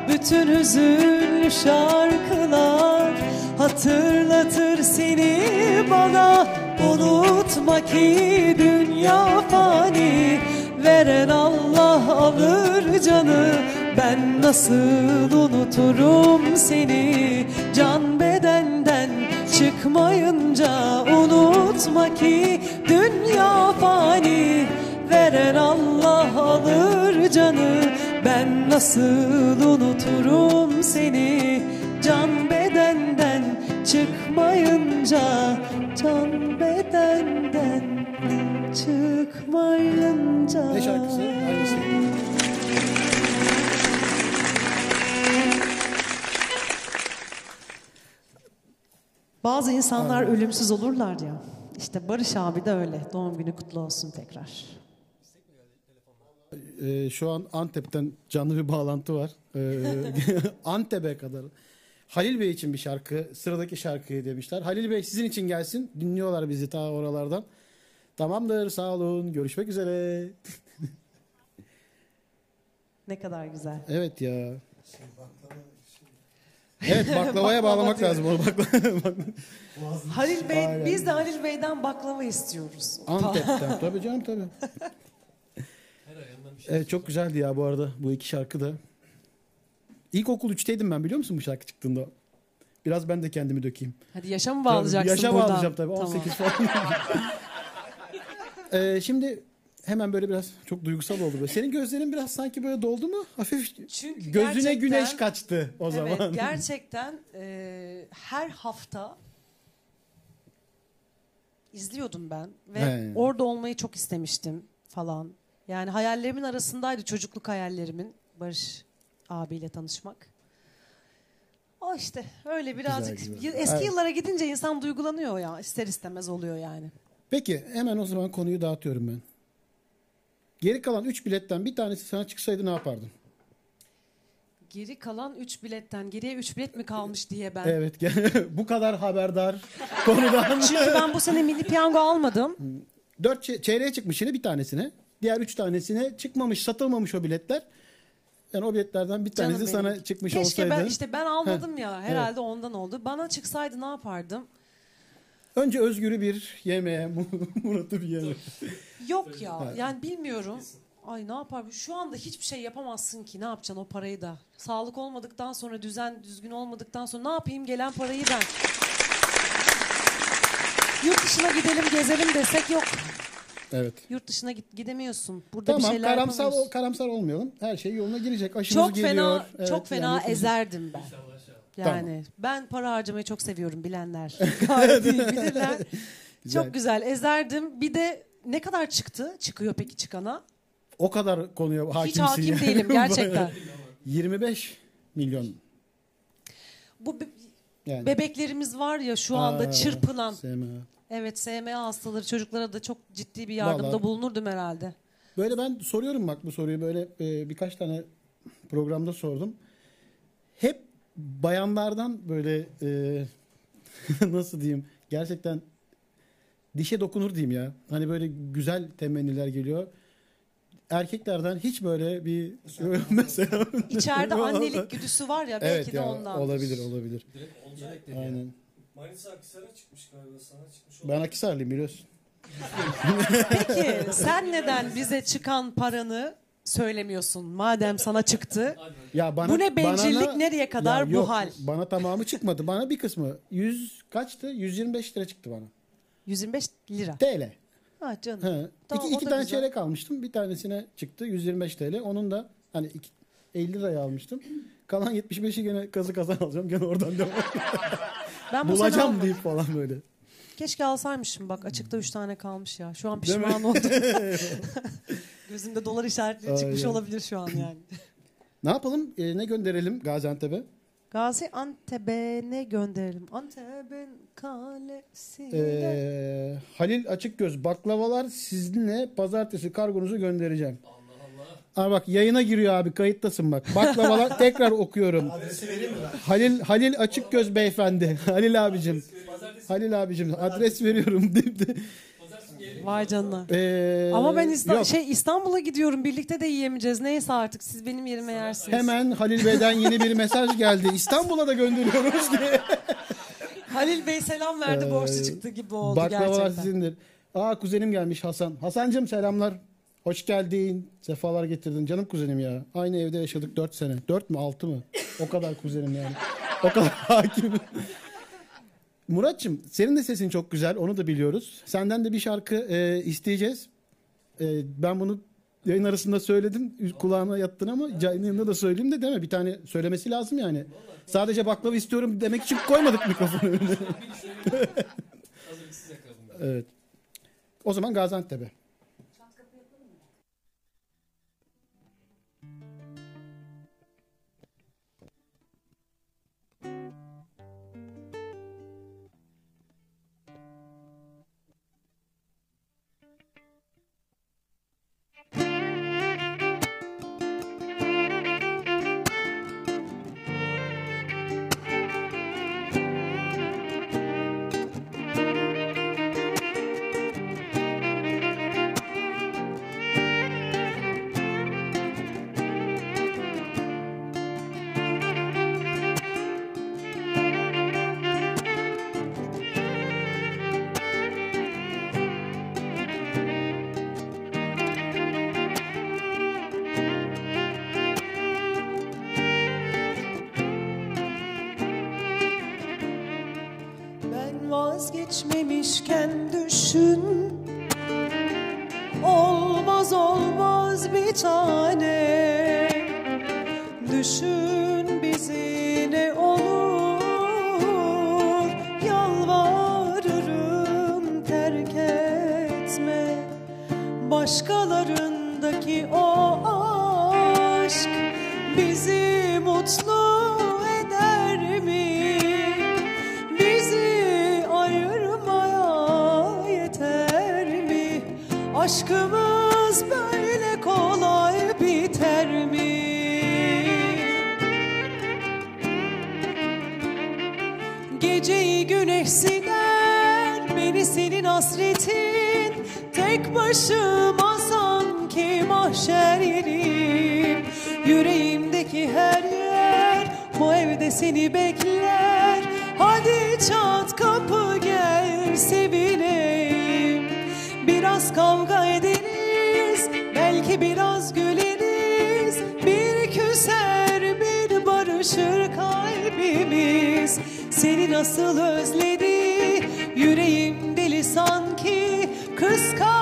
Bütün hüzünlü şarkılar Hatırlatır seni bana. Unutma ki dünya fani. Veren Allah alır canı. Ben nasıl unuturum seni? Can bedenden çıkmayınca Unutma ki dünya fani. Veren Allah alır canı Ben nasıl unuturum seni Can bedenden çıkmayınca Can bedenden çıkmayınca Ne şarkısı? Hangisi? Bazı insanlar ölümsüz olurlar ya. İşte Barış abi de öyle. Doğum günü kutlu olsun tekrar. Ee, şu an Antep'ten canlı bir bağlantı var. Ee, Antep'e kadar. Halil Bey için bir şarkı. Sıradaki şarkıyı demişler. Halil Bey sizin için gelsin. Dinliyorlar bizi ta oralardan. Tamamdır sağ olun. Görüşmek üzere. Ne kadar güzel. Evet ya. Evet baklavaya bağlamak lazım onu. Halil Bey, biz de Halil Bey'den baklava istiyoruz. Antep'ten. tabii canım tabii. Evet çok güzeldi ya bu arada bu iki şarkı da. İlkokul 3'teydim ben biliyor musun bu şarkı çıktığında? Biraz ben de kendimi dökeyim. Hadi yaşa mı bağlayacaksın Yaşa buradan? bağlayacağım tabii Tamam. 18 falan. Ee, şimdi hemen böyle biraz çok duygusal oldu. Böyle. Senin gözlerin biraz sanki böyle doldu mu? Hafif Çünkü gözüne gerçekten- güneş kaçtı o Evet, zaman. gerçekten e, her hafta izliyordum ben ve He. orada olmayı çok istemiştim. falan. Yani hayallerimin arasındaydı çocukluk hayallerimin Barış abiyle tanışmak. O işte öyle birazcık güzel. eski Evet. yıllara gidince insan duygulanıyor ya ister istemez oluyor yani. Peki hemen o zaman konuyu dağıtıyorum ben. Geri kalan 3 biletten bir tanesi sana çıksaydı ne yapardın? Geri kalan 3 biletten geriye 3 bilet mi kalmış diye ben. Evet bu kadar haberdar konudan. Çünkü ben bu sene milli piyango almadım. 4 çeyreğe çıkmış yine bir tanesine. Diğer 3 tanesine çıkmamış satılmamış o biletler. Yani o biletlerden bir Canım tanesi benim. sana çıkmış Keşke olsaydı. ben işte ben almadım ya herhalde ondan oldu. Bana çıksaydı ne yapardım? Önce Özgür'ü bir yemeğe, Murat'ı bir yemeğe. Yok ya yani bilmiyorum. Ay ne yapar? Şu anda hiçbir şey yapamazsın ki. Ne yapacaksın o parayı da? Sağlık olmadıktan sonra, düzen düzgün olmadıktan sonra ne yapayım gelen parayı ben? Yurt dışına gidelim, gezelim desek yok. Evet. Yurt dışına git, gidemiyorsun. Burada bir Tamam şeyler karamsar yapamıyorsun. karamsar olmayalım. Her şey yoluna girecek. Aşımız Çok geliyor. fena, Evet, çok fena yani- ezerdim ben. Yani ben para harcamayı çok seviyorum bilenler. Gayet iyi bilirler. Güzel. Çok güzel ezerdim. Bir de ne kadar çıktı? Çıkıyor peki çıkana? O kadar konuya hakimsin. Hiç hakim yani. değilim gerçekten. 25 milyon. Bu be- Yani. bebeklerimiz var ya şu anda Aa, çırpınan. SMA. Evet SMA hastaları çocuklara da çok ciddi bir yardımda Vallahi- bulunurdum herhalde. Böyle ben soruyorum bak bu soruyu böyle e, birkaç tane programda sordum. Hep bayanlardan böyle e, nasıl diyeyim gerçekten dişe dokunur diyeyim ya. Hani böyle güzel temenniler geliyor. Erkeklerden hiç böyle bir mesela İçeride annelik güdüsü var ya belki evet de ya ondan. olabilir olabilir. Direkt olacak dedi. Aynen. Manisa Akhisar'a çıkmış galiba sana çıkmış. Ben Akisarlıyım biliyorsun. Peki sen neden bize çıkan paranı söylemiyorsun madem sana çıktı? Ya bana Bu ne bencillik, bana- nereye kadar Ya bu yok, hal? Bana tamamı çıkmadı. Bana bir kısmı 100 kaçtı? 125 lira çıktı bana. 125 lira. TL. Ha canım. He. Tamam, iki iki tane güzel. çeyrek almıştım. Bir tanesine çıktı 125 TL. Onun da hani iki, 50 liraya almıştım. Kalan 75'i gene kazı kazan alacağım. Gene oradan devam. Ben bu sene Bulacağım almadım. deyip falan böyle. Keşke alsaymışım bak açıkta 3 tane kalmış ya. Şu an Değil mi? pişman oldum. Gözümde dolar işaretleri çıkmış Aynen. olabilir şu an yani. Ne yapalım? Ee, ne gönderelim Gaziantep'e? Gaziantep'e ne gönderelim? Antep'in kalesine. Ee, Halil Açıkgöz baklavalar sizinle pazartesi kargonuzu göndereceğim. Aa bak yayına giriyor abi kayıttasın bak. Baklavalar tekrar okuyorum. Adresi vereyim mi ben? Halil Halil Açıkgöz beyefendi. Halil abicim. Halil abicim adres veriyorum. Vay canına. Ee, Ama ben İsta- yok. şey İstanbul'a gidiyorum. Birlikte de yiyemeyeceğiz. Neyse artık siz benim yerime yersiniz. Hemen Halil Bey'den yeni bir mesaj geldi. İstanbul'a da gönderiyoruz diye. Halil Bey selam verdi. Ee, borçlu çıktı gibi oldu Baklavalar gerçekten. sizindir. Aa kuzenim gelmiş Hasan. Hasancım selamlar. Hoş geldin. Sefalar getirdin. Canım kuzenim ya. Aynı evde yaşadık 4 sene. 4 mü 6 mı? O kadar kuzenim yani. O kadar hakim. Muratçım senin de sesin çok güzel. Onu da biliyoruz. Senden de bir şarkı e, isteyeceğiz. E, ben bunu yayın arasında söyledim. Kulağına yattın ama yayında da söyleyeyim de deme. Bir tane söylemesi lazım yani. Sadece baklava istiyorum demek için koymadık mikrofonu önüne. Size kalın. Evet. O zaman Gaziantep'e. Vazgeçmemişken düşün. Olmaz olmaz bir tane. Düşün bizi ne olur. Yalvarırım terk etme. Başkaları Aşkımız böyle kolay biter mi? Geceyi güneş siler Beni senin hasretin. Tek başıma sanki mahşer yerim Yüreğimdeki her yer Bu evde seni bekler. Hadi çat kapı gel sevineyim Biraz kavga ederiz Belki biraz güleriz. Bir küser bir barışır kalbimiz. Seni nasıl özledi Yüreğim deli sanki. Kıskandığım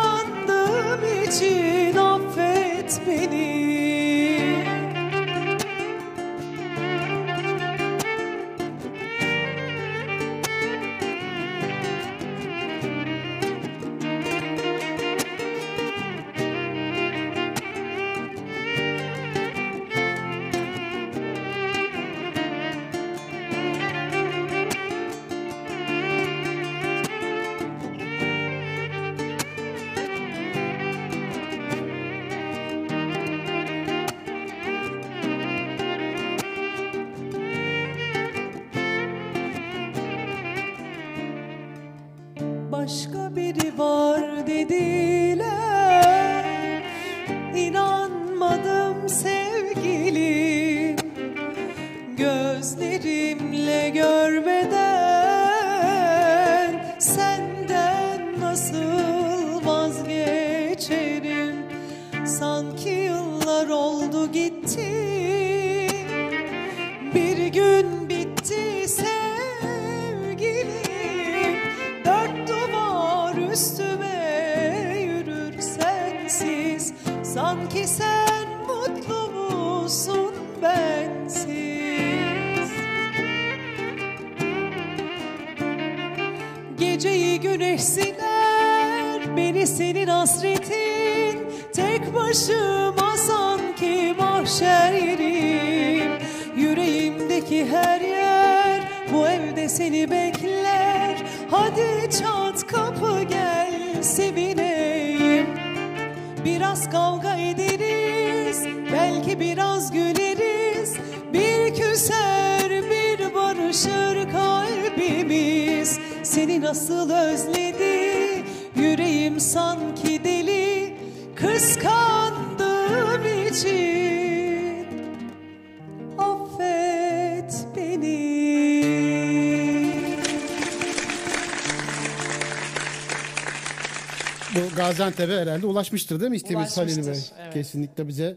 Gaziantep'e herhalde ulaşmıştır değil mi isteğimiz Halil Bey? Ulaşmıştır, evet. Kesinlikle bize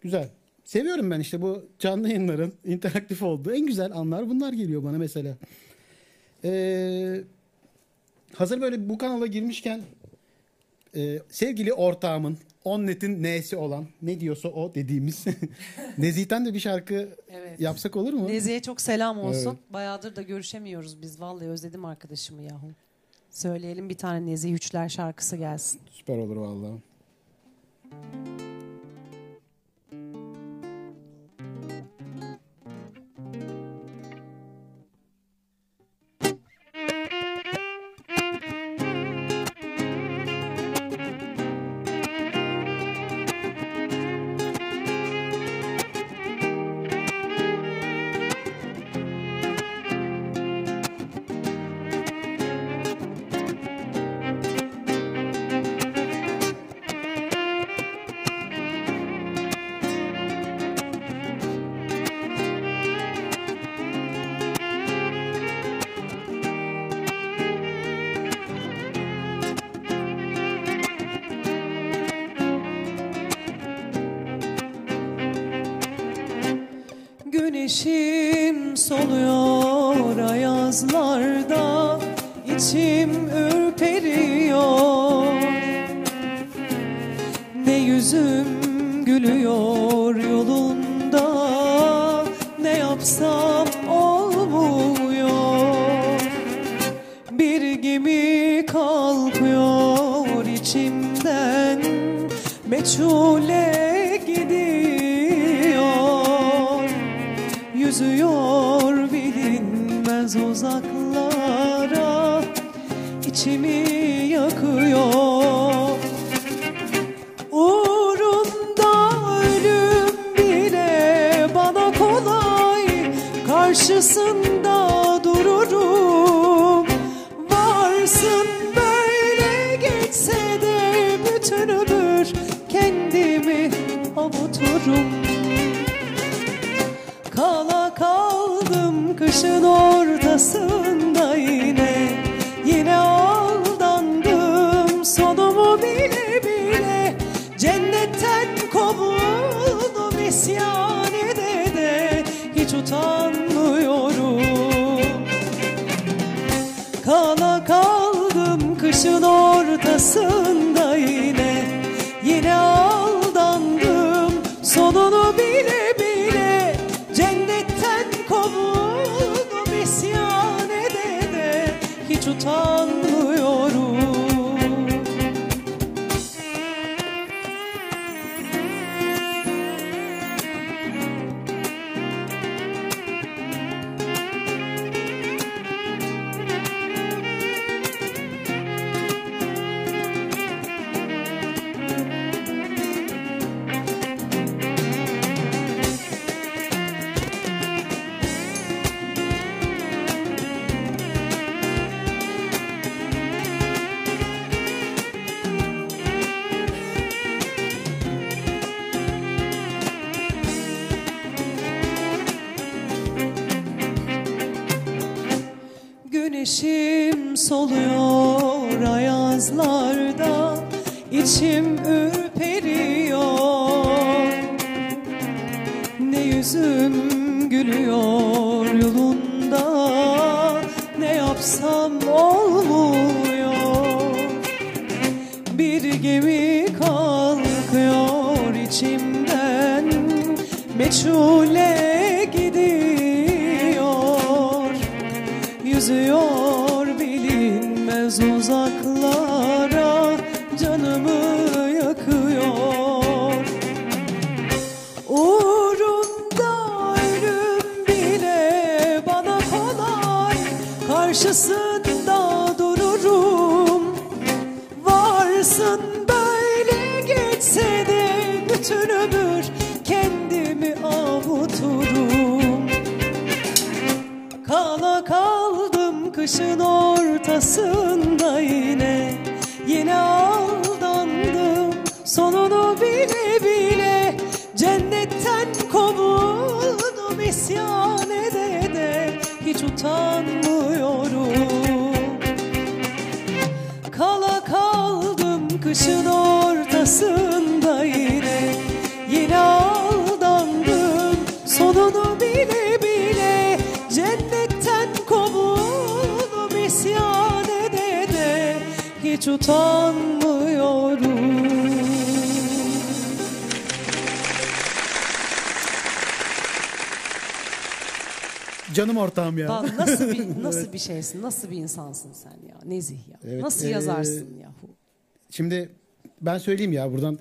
güzel. Seviyorum ben işte bu canlı yayınların interaktif olduğu en güzel anlar bunlar geliyor bana mesela. Ee, hazır böyle bu kanala girmişken e, sevgili ortağımın Onnet'in N'si olan ne diyorsa o dediğimiz Nezih'ten de bir şarkı Evet. yapsak olur mu? Nezihe çok selam olsun. Evet. Bayağıdır da görüşemiyoruz biz. Vallahi özledim arkadaşımı yahu. Söyleyelim bir tane Nezih Üçler şarkısı gelsin. Süper olur vallahi. Soluyor ayazlarda. İçim bir nasıl bir şeysin, nasıl bir insansın sen ya, Nezih ya. Evet, nasıl ee, yazarsın yahu? Şimdi ben söyleyeyim ya buradan.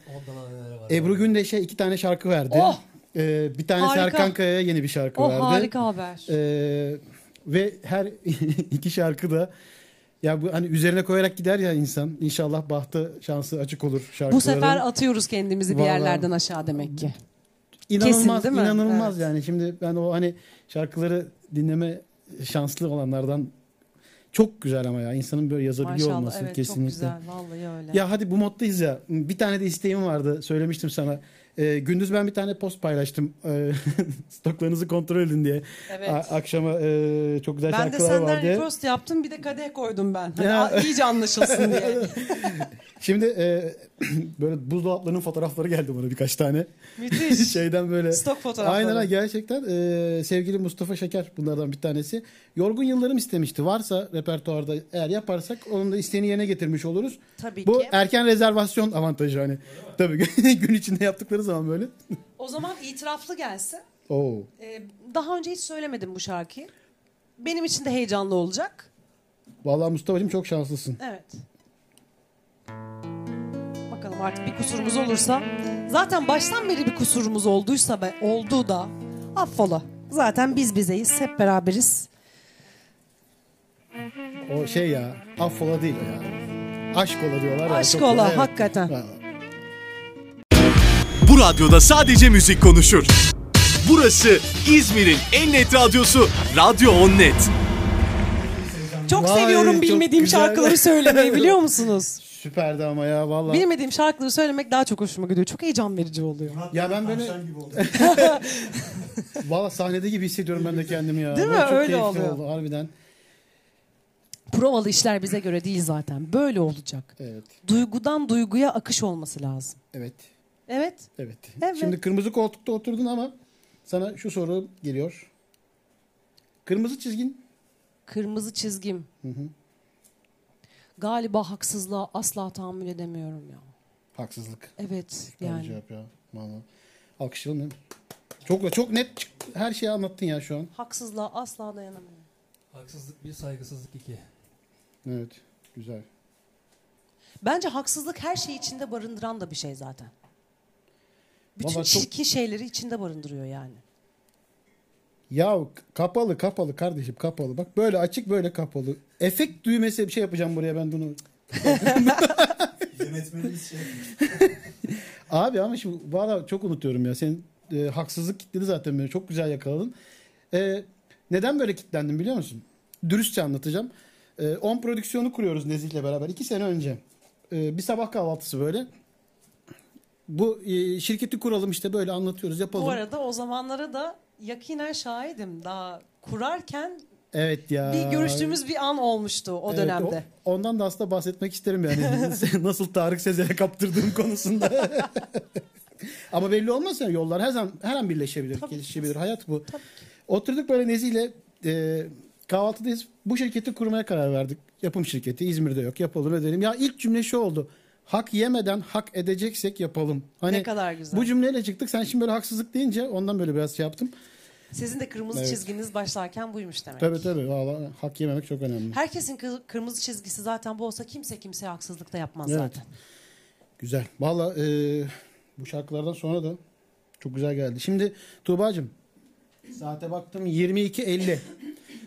Ebru Gündeş'e iki tane şarkı verdi. Oh! Ee, bir tane Harika. Serkan Kaya'ya yeni bir şarkı O verdi. harika haber. Ee, ve her iki şarkı da ya bu hani üzerine koyarak gider ya insan. İnşallah bahtı şansı açık olur şarkıların. Bu sefer atıyoruz kendimizi bir Vallahi. yerlerden aşağı demek ki. inanılmaz Kesin, değil mi? inanılmaz Evet. yani. Şimdi ben o hani şarkıları dinleme şanslı olanlardan çok güzel ama ya insanın böyle yazabiliyor Maşallah olması evet kesinlikle. çok güzel vallahi öyle. Ya hadi bu moddayız ya. Bir tane de isteğim vardı. Söylemiştim sana. Ee, gündüz ben bir tane post paylaştım. Ee, stoklarınızı kontrol edin diye. evet. A- akşama e, çok güzel ben de şarkılar var senden diye. repost yaptım bir de kadeh koydum ben. Hani Ya. iyice anlaşılsın diye. Şimdi e, böyle buzdolaplarının fotoğrafları geldi bana birkaç tane. Müthiş. Şeyden böyle. Stok fotoğrafları. Aynen gerçekten e, sevgili Mustafa Şeker bunlardan bir tanesi. Yorgun Yıllarım istemişti. Varsa repertuarda eğer yaparsak onun da isteğini yerine getirmiş oluruz. Tabii Bu ki. erken rezervasyon avantajı hani. Tabii gün içinde yaptıkları zaman böyle. O zaman itiraflı gelsin. Oo. Ee, daha önce hiç söylemedim bu şarkıyı. Benim için de heyecanlı olacak. Vallahi Mustafa'cığım çok şanslısın. Evet. Bakalım artık bir kusurumuz olursa. Zaten baştan beri bir kusurumuz olduysa ve oldu da affola. Zaten biz bizeyiz, hep beraberiz. O şey ya affola değil ya. Aşk ola diyorlar ya. Aşk ola, hakikaten. Ha. Radyoda sadece müzik konuşur. Burası İzmir'in en net radyosu Radyo On Net. Çok Vay, seviyorum çok bilmediğim güzel. şarkıları söylemeyi biliyor musunuz? Süperdi ama ya vallahi. Bilmediğim şarkıları söylemek daha çok hoşuma gidiyor. Çok heyecan verici oluyor. Ya ben böyle Tavşan gibi oldu. valla sahnede gibi hissediyorum ben de kendimi ya. Değil mi? Çok Öyle oluyor. oldu harbiden. Provalı işler bize göre değil zaten. Böyle olacak. Evet. Duygudan duyguya akış olması lazım. Evet. Evet. Evet. Evet. Şimdi kırmızı koltukta oturdun ama sana şu soru geliyor. Kırmızı çizgin Kırmızı çizgim. Galiba haksızlığa asla tahammül edemiyorum ya. haksızlık. Evet Yani. yani. Cevap ya. Vallahi. Alkışlayalım değil mi? Çok çok net her şeyi anlattın ya şu an. Haksızlığa asla dayanamıyorum. Haksızlık bir, saygısızlık iki. Evet. Güzel. Bence haksızlık her şeyi içinde barındıran da bir şey zaten. Bütün Vallahi çok- çirkin şeyleri içinde barındırıyor yani. Ya kapalı kapalı kardeşim kapalı. Bak böyle açık böyle kapalı. Efekt düğmesi bir şey yapacağım buraya ben bunu. Yönetmenimiz şey Abi ama şimdi valla çok unutuyorum ya. Senin e, haksızlık kitledi zaten beni. Çok güzel yakaladın. E, neden böyle kitlendim biliyor musun? Dürüstçe anlatacağım. E, 10 prodüksiyonu kuruyoruz Nezih'le beraber. 2 sene önce. E, bir sabah kahvaltısı böyle. Bu e, şirketi kuralım işte böyle anlatıyoruz yapalım. Bu arada o zamanlara da yakinen şahidim. Daha kurarken evet ya. bir görüştüğümüz bir an olmuştu o Evet, dönemde. o- ondan da aslında bahsetmek isterim yani. Nasıl Tarık Sezer'e kaptırdığım konusunda. Ama belli olmaz ya yollar her zaman her an birleşebilir, Tabii ki. gelişebilir. Hayat bu. Oturduk böyle Nezih'le e, kahvaltıdayız. Bu şirketi kurmaya karar verdik. Yapım şirketi İzmir'de yok. Yapalım edelim. Ya ilk cümle şu oldu. Hak yemeden hak edeceksek yapalım. Hani Ne kadar güzel. Bu cümleyle çıktık. Sen şimdi böyle haksızlık deyince ondan böyle biraz şey yaptım. Sizin de kırmızı Evet. çizginiz başlarken buymuş demek. Tabii tabii. Vallahi hak yememek çok önemli. Herkesin kı- kırmızı çizgisi zaten bu olsa kimse kimseye haksızlık da yapmaz Evet. zaten. Güzel. Valla e, bu şarkılardan sonra da çok güzel geldi. Şimdi Tuğba'cığım saate baktım 22.50.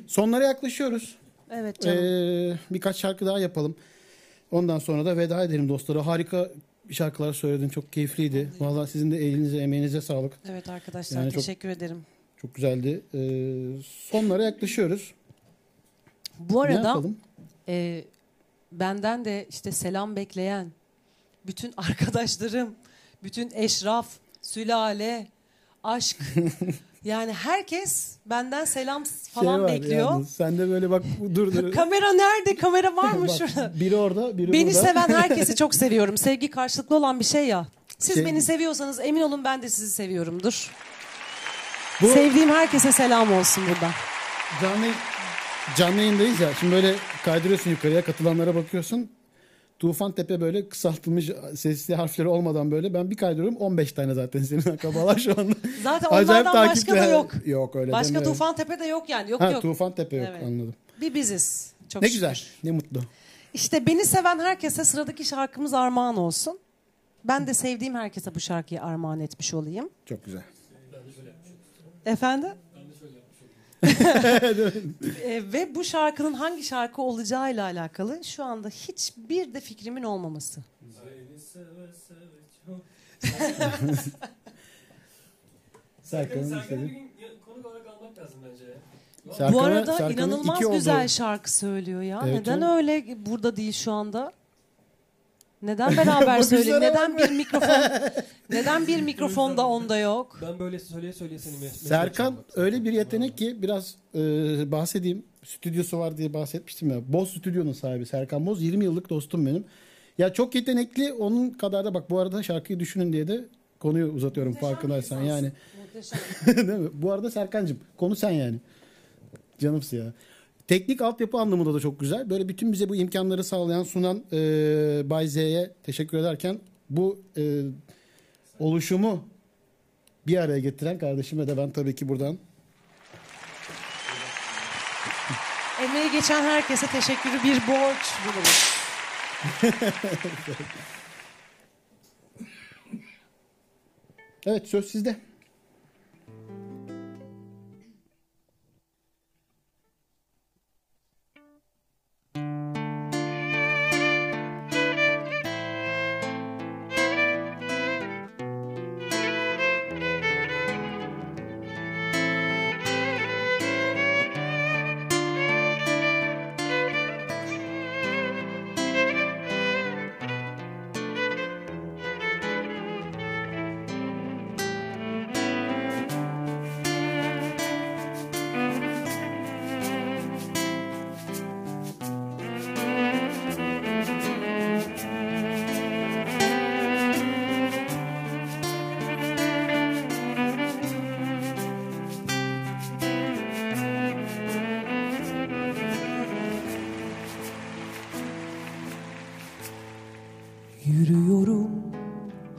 Sonlara yaklaşıyoruz. Evet canım. E, birkaç şarkı daha yapalım. Ondan sonra da veda edelim dostlara. Harika şarkılar söyledin. Çok keyifliydi. Valla sizin de elinize emeğinize sağlık. evet arkadaşlar yani çok- teşekkür ederim. Çok güzeldi. E, sonlara yaklaşıyoruz. Bu arada yapalım? e, benden de işte selam bekleyen bütün arkadaşlarım, bütün eşraf, sülale, aşk yani herkes benden selam falan Şey bekliyor. yalnız, Sen de böyle bak dur dur. Kamera nerede? Kamera var mı şurada? biri orada, biri Beni burada. seven herkesi çok seviyorum. Sevgi karşılıklı olan bir şey ya. Siz Şey- beni seviyorsanız emin olun ben de sizi seviyorumdur. Bu- Sevdiğim herkese selam olsun buradan. Canlı, canlı yayındayız ya. Şimdi böyle kaydırıyorsun yukarıya katılanlara bakıyorsun. Tufan Tepe böyle kısaltılmış sesli harfleri olmadan böyle. Ben bir kaydırıyorum 15 tane zaten senin akrabalar şu anda. Zaten Acayip onlardan başka da yok. Yok öyle Başka deme. Tufan Tepe de yok yani. Yok Ha, yok. Tufan Tepe yok Evet. anladım. Bir biziz. Çok ne şükür. güzel ne mutlu. İşte beni seven herkese sıradaki şarkımız armağan olsun. Ben de sevdiğim herkese bu şarkıyı armağan etmiş olayım. Çok güzel. Efendim? E, ve bu şarkının hangi şarkı olacağıyla alakalı şu anda hiçbir de fikrimin olmaması. Serkan'ın Serkan'ı bir istediği. konuk olarak almak lazım bence. Serkan'a- bu arada Serkan'ın inanılmaz iki oldu. güzel şarkı söylüyor ya. Evet, Neden öyle burada değil şu anda? Neden beraber bak Neden bir mikrofon? neden bir mikrofon da onda yok? Ben böyle söyleye söyleye seni mes- Serkan öyle bir yetenek ki biraz e, bahsedeyim. Stüdyosu var diye bahsetmiştim ya. Boz Stüdyo'nun sahibi Serkan Boz. 20 yıllık dostum benim. Ya çok yetenekli. Onun kadar da bak bu arada şarkıyı düşünün diye de konuyu uzatıyorum farkındaysan. Yani Muhteşem. değil mi? Bu arada Serkan'cığım konu sen yani. Canımsın ya. Teknik altyapı anlamında da çok güzel. Böyle bütün bize bu imkanları sağlayan sunan e, Bay Z'ye teşekkür ederken bu e, oluşumu bir araya getiren kardeşime de ben tabii ki buradan Emeği geçen herkese teşekkürü bir borç buluruz. Evet söz sizde.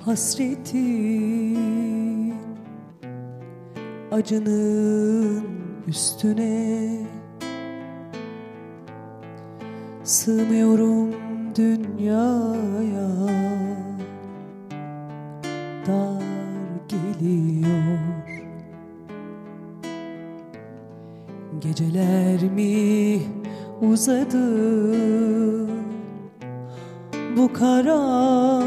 Hasretin acının üstüne Sığmıyorum dünyaya. Dar geliyor. Geceler mi uzadı? Bu karanlık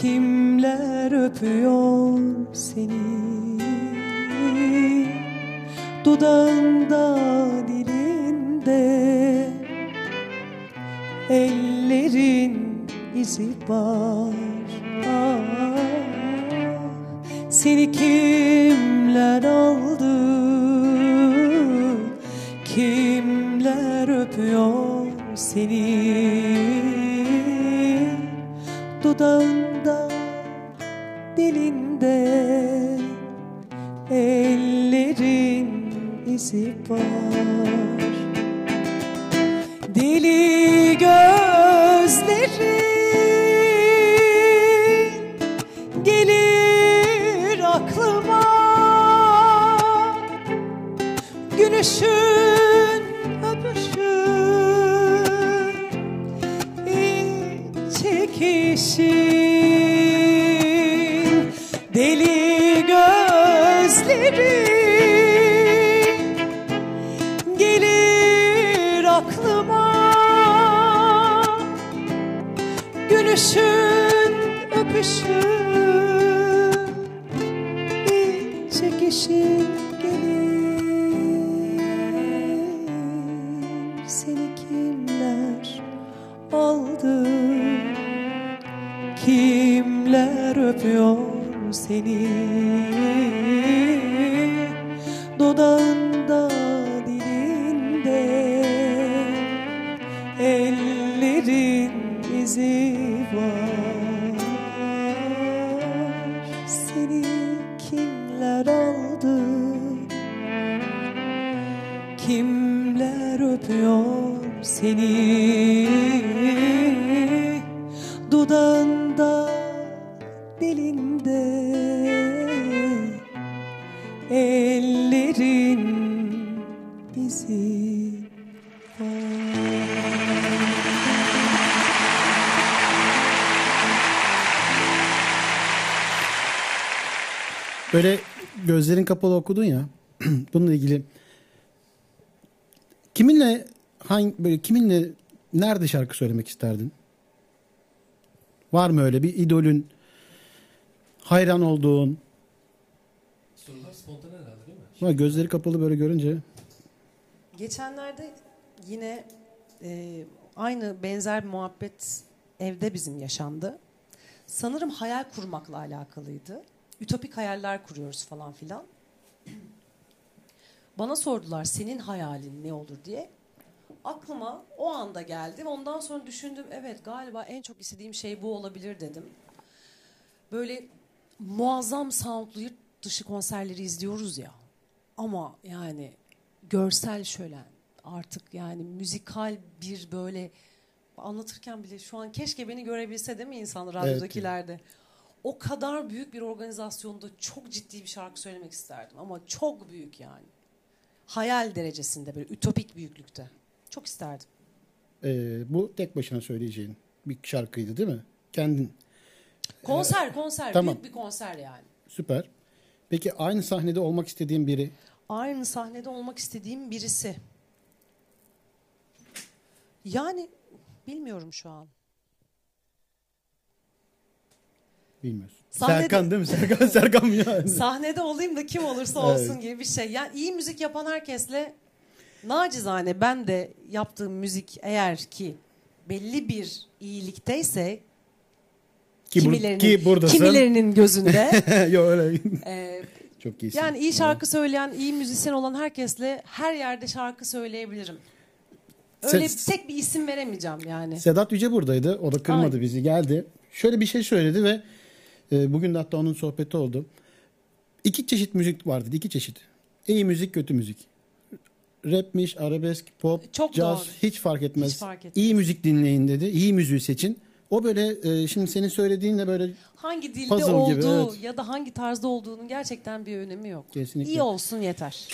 Kimler öpüyor seni? Dudağında, dilinde Ellerin izi var ah, Seni kimler aldı? Kimler öpüyor seni? Dudağında, dilinde ellerin izi var. Deli seni gözlerin kapalı okudun ya. Bununla ilgili kiminle hangi böyle kiminle nerede şarkı söylemek isterdin? Var mı öyle bir idolün hayran olduğun? Sorular spontane herhalde değil mi? Ama gözleri kapalı böyle görünce Geçenlerde yine e, aynı benzer bir muhabbet evde bizim yaşandı. Sanırım hayal kurmakla alakalıydı. Ütopik hayaller kuruyoruz falan filan. Bana sordular senin hayalin ne olur diye. Aklıma o anda geldi. Ondan sonra düşündüm evet galiba en çok istediğim şey bu olabilir dedim. Böyle muazzam soundlu yurt dışı konserleri izliyoruz ya. Ama yani görsel şölen artık yani müzikal bir böyle anlatırken bile şu an keşke beni görebilse değil mi insan radyodakilerde. O kadar büyük bir organizasyonda çok ciddi bir şarkı söylemek isterdim ama çok büyük yani. Hayal derecesinde böyle ütopik büyüklükte. Çok isterdim. e, bu tek başına söyleyeceğin bir şarkıydı değil mi? Kendin. Konser konser Tamam. büyük bir konser yani. Süper. Peki aynı sahnede olmak istediğin biri Aynı sahnede olmak istediğim birisi. Yani bilmiyorum şu an. Bilmiyorsun. Sahnede- Serkan değil mi? Serkan Serkan mı yani? Sahnede olayım da kim olursa Evet. olsun gibi bir şey. Yani iyi müzik yapan herkesle nacizane ben de yaptığım müzik eğer ki belli bir iyilikteyse ki, kimilerinin, ki buradasın. kimilerinin gözünde Yok öyle. e, Çok iyisin. yani iyi şarkı söyleyen, iyi müzisyen olan herkesle her yerde şarkı söyleyebilirim. Öyle Ses- tek bir isim veremeyeceğim yani. Sedat Yüce buradaydı. O da kırmadı Aynen. bizi. Geldi. Şöyle bir şey söyledi ve e, bugün de hatta onun sohbeti oldu. İki çeşit müzik var dedi. iki çeşit. İyi müzik, kötü müzik. Rapmiş, arabesk, pop, Çok caz doğru. hiç fark etmez. Hiç fark etmez. İyi müzik dinleyin dedi. İyi müziği seçin. O böyle e, şimdi senin söylediğinle böyle Hangi dilde olduğu gibi, evet. ya da hangi tarzda olduğunun gerçekten bir önemi yok. Kesinlikle. İyi olsun yeter.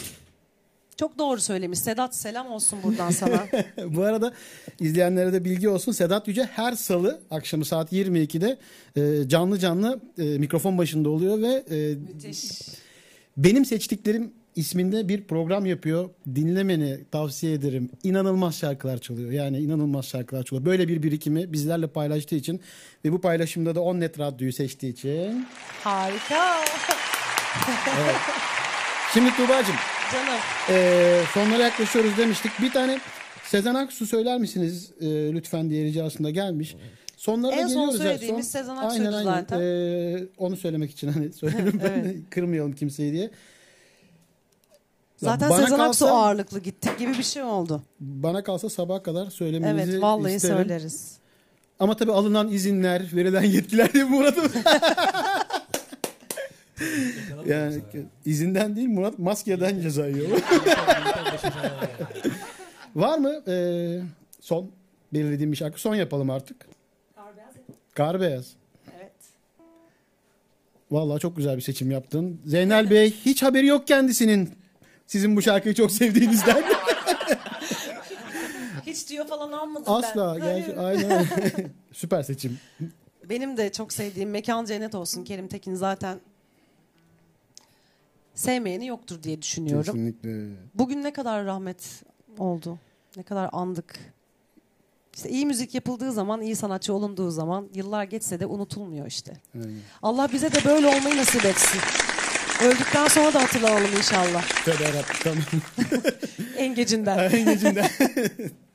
Çok doğru söylemiş. Sedat selam olsun buradan sana. Bu arada izleyenlere de bilgi olsun. Sedat Yüce her salı akşamı saat 22'de e, canlı canlı e, mikrofon başında oluyor ve e, Müthiş. benim seçtiklerim isminde bir program yapıyor. Dinlemeni tavsiye ederim. İnanılmaz şarkılar çalıyor. Yani inanılmaz şarkılar çalıyor. Böyle bir birikimi bizlerle paylaştığı için ve bu paylaşımda da Onnet Radyo'yu seçtiği için. Harika. Şimdi Tuğba'cığım Canım. e, sonlara yaklaşıyoruz demiştik. Bir tane Sezen Aksu söyler misiniz e, lütfen diye ricasında gelmiş. Sonlara En son geliyoruz. ya. söylediğimiz Sezen Aksu'ydu aynen, aynen. zaten. E, onu söylemek için hani söyledim ben Evet. kırmayalım kimseyi diye. Zaten bana Sezen Aksu kalsa- ağırlıklı gittik gibi bir şey oldu. Bana kalsa sabaha kadar söylemenizi Evet vallahi isterim. söyleriz. Ama tabii alınan izinler, verilen yetkiler diye. Yakalamadın yani izinden değil Murat maskeden ceza yiyor. Var mı e, son belirlediğim bir şarkı? Son yapalım artık. Kar Beyaz. Evet. Vallahi çok güzel bir seçim yaptın. Zeynel Bey hiç haberi yok kendisinin. Sizin bu şarkıyı çok sevdiğinizden. Hiç diyor falan almadım Asla. ben. Gerçi, aynen. Süper seçim. Benim de çok sevdiğim Mekan Cennet olsun Kerim Tekin zaten sevmeyeni yoktur diye düşünüyorum. Kesinlikle. Bugün ne kadar rahmet oldu. Ne kadar andık. İşte iyi müzik yapıldığı zaman, iyi sanatçı olunduğu zaman yıllar geçse de unutulmuyor işte. Aynen. Allah bize de böyle olmayı nasip etsin. Öldükten sonra da hatırlanalım inşallah. Tövbe yarabbim, tamam. En gecinden. En gecinden.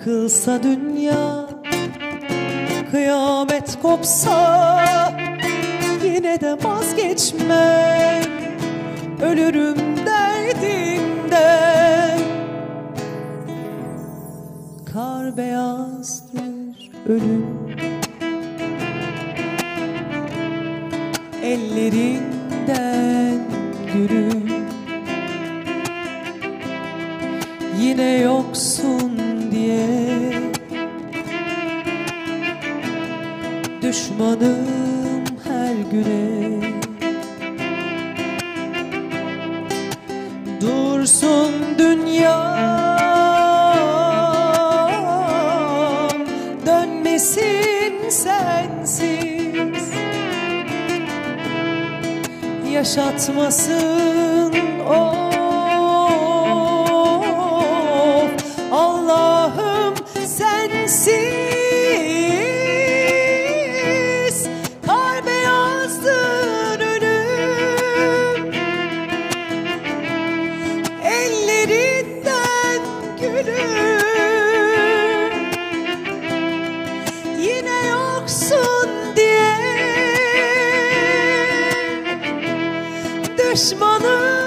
Yıkılsa dünya Kıyamet kopsa Yine de vazgeçmem. Ölürüm derdimden. Kar beyazdır ölüm. Ellerinden gülüm. Yine yoksun Düşmanım her güne. Dursun dünya. Dönmesin sensiz. Yaşatmasın of Düşmanım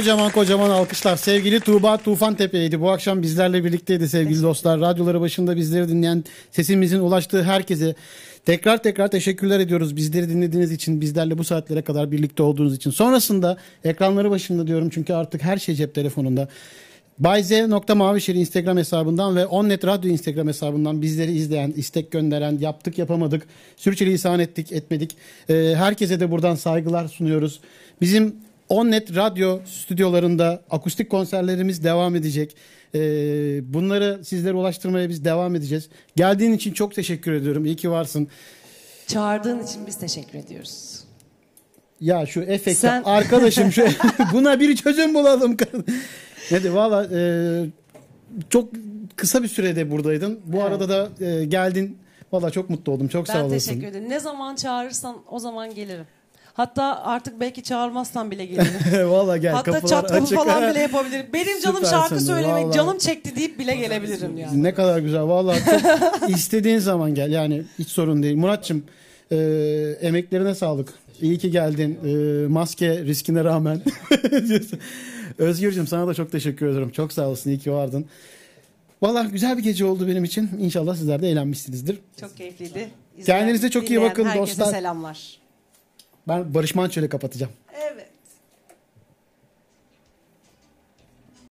Kocaman kocaman alkışlar. Sevgili Tuğba Tufan Tepe'ydi. Bu akşam bizlerle birlikteydi sevgili dostlar. Radyoları başında bizleri dinleyen, sesimizin ulaştığı herkese tekrar tekrar teşekkürler ediyoruz. Bizleri dinlediğiniz için, bizlerle bu saatlere kadar birlikte olduğunuz için. Sonrasında ekranları başında diyorum çünkü artık her şey cep telefonunda. Bayze.mavişehir Instagram hesabından ve Onnet Radyo Instagram hesabından bizleri izleyen, istek gönderen, yaptık yapamadık, sürçülisan ettik etmedik. Ee, herkese de buradan saygılar sunuyoruz. Bizim Onnet Radyo stüdyolarında akustik konserlerimiz devam edecek. Ee, bunları sizlere ulaştırmaya biz devam edeceğiz. Geldiğin için çok teşekkür ediyorum. İyi ki varsın. Çağırdığın için biz teşekkür ediyoruz. Ya şu efekt Sen- arkadaşım şu buna bir çözüm bulalım. ne de valla e, çok kısa bir sürede buradaydın. Bu Evet. arada da e, geldin. Valla çok mutlu oldum. Çok sağ Ben olasın. teşekkür ederim. Ne zaman çağırırsan o zaman gelirim. Hatta artık belki çağırmazsan bile gelirim. Valla gel Hatta kapılar çat açık. falan bile yapabilirim. Benim canım şarkı Süpersin, söylemek, vallahi. canım çekti deyip bile gelebilirim yani. Ne kadar güzel. Valla istediğin zaman gel. Yani hiç sorun değil. Muratçım e, emeklerine sağlık. İyi ki geldin. E, maske riskine rağmen. Özgürcüm sana da çok teşekkür ederim. Çok sağ olasın. İyi ki vardın. Valla güzel bir gece oldu benim için. İnşallah sizler de eğlenmişsinizdir. Çok keyifliydi. İzleyen, Kendinize çok iyi bakın herkese dostlar. selamlar. Ben Barış Manço ile kapatacağım. Evet.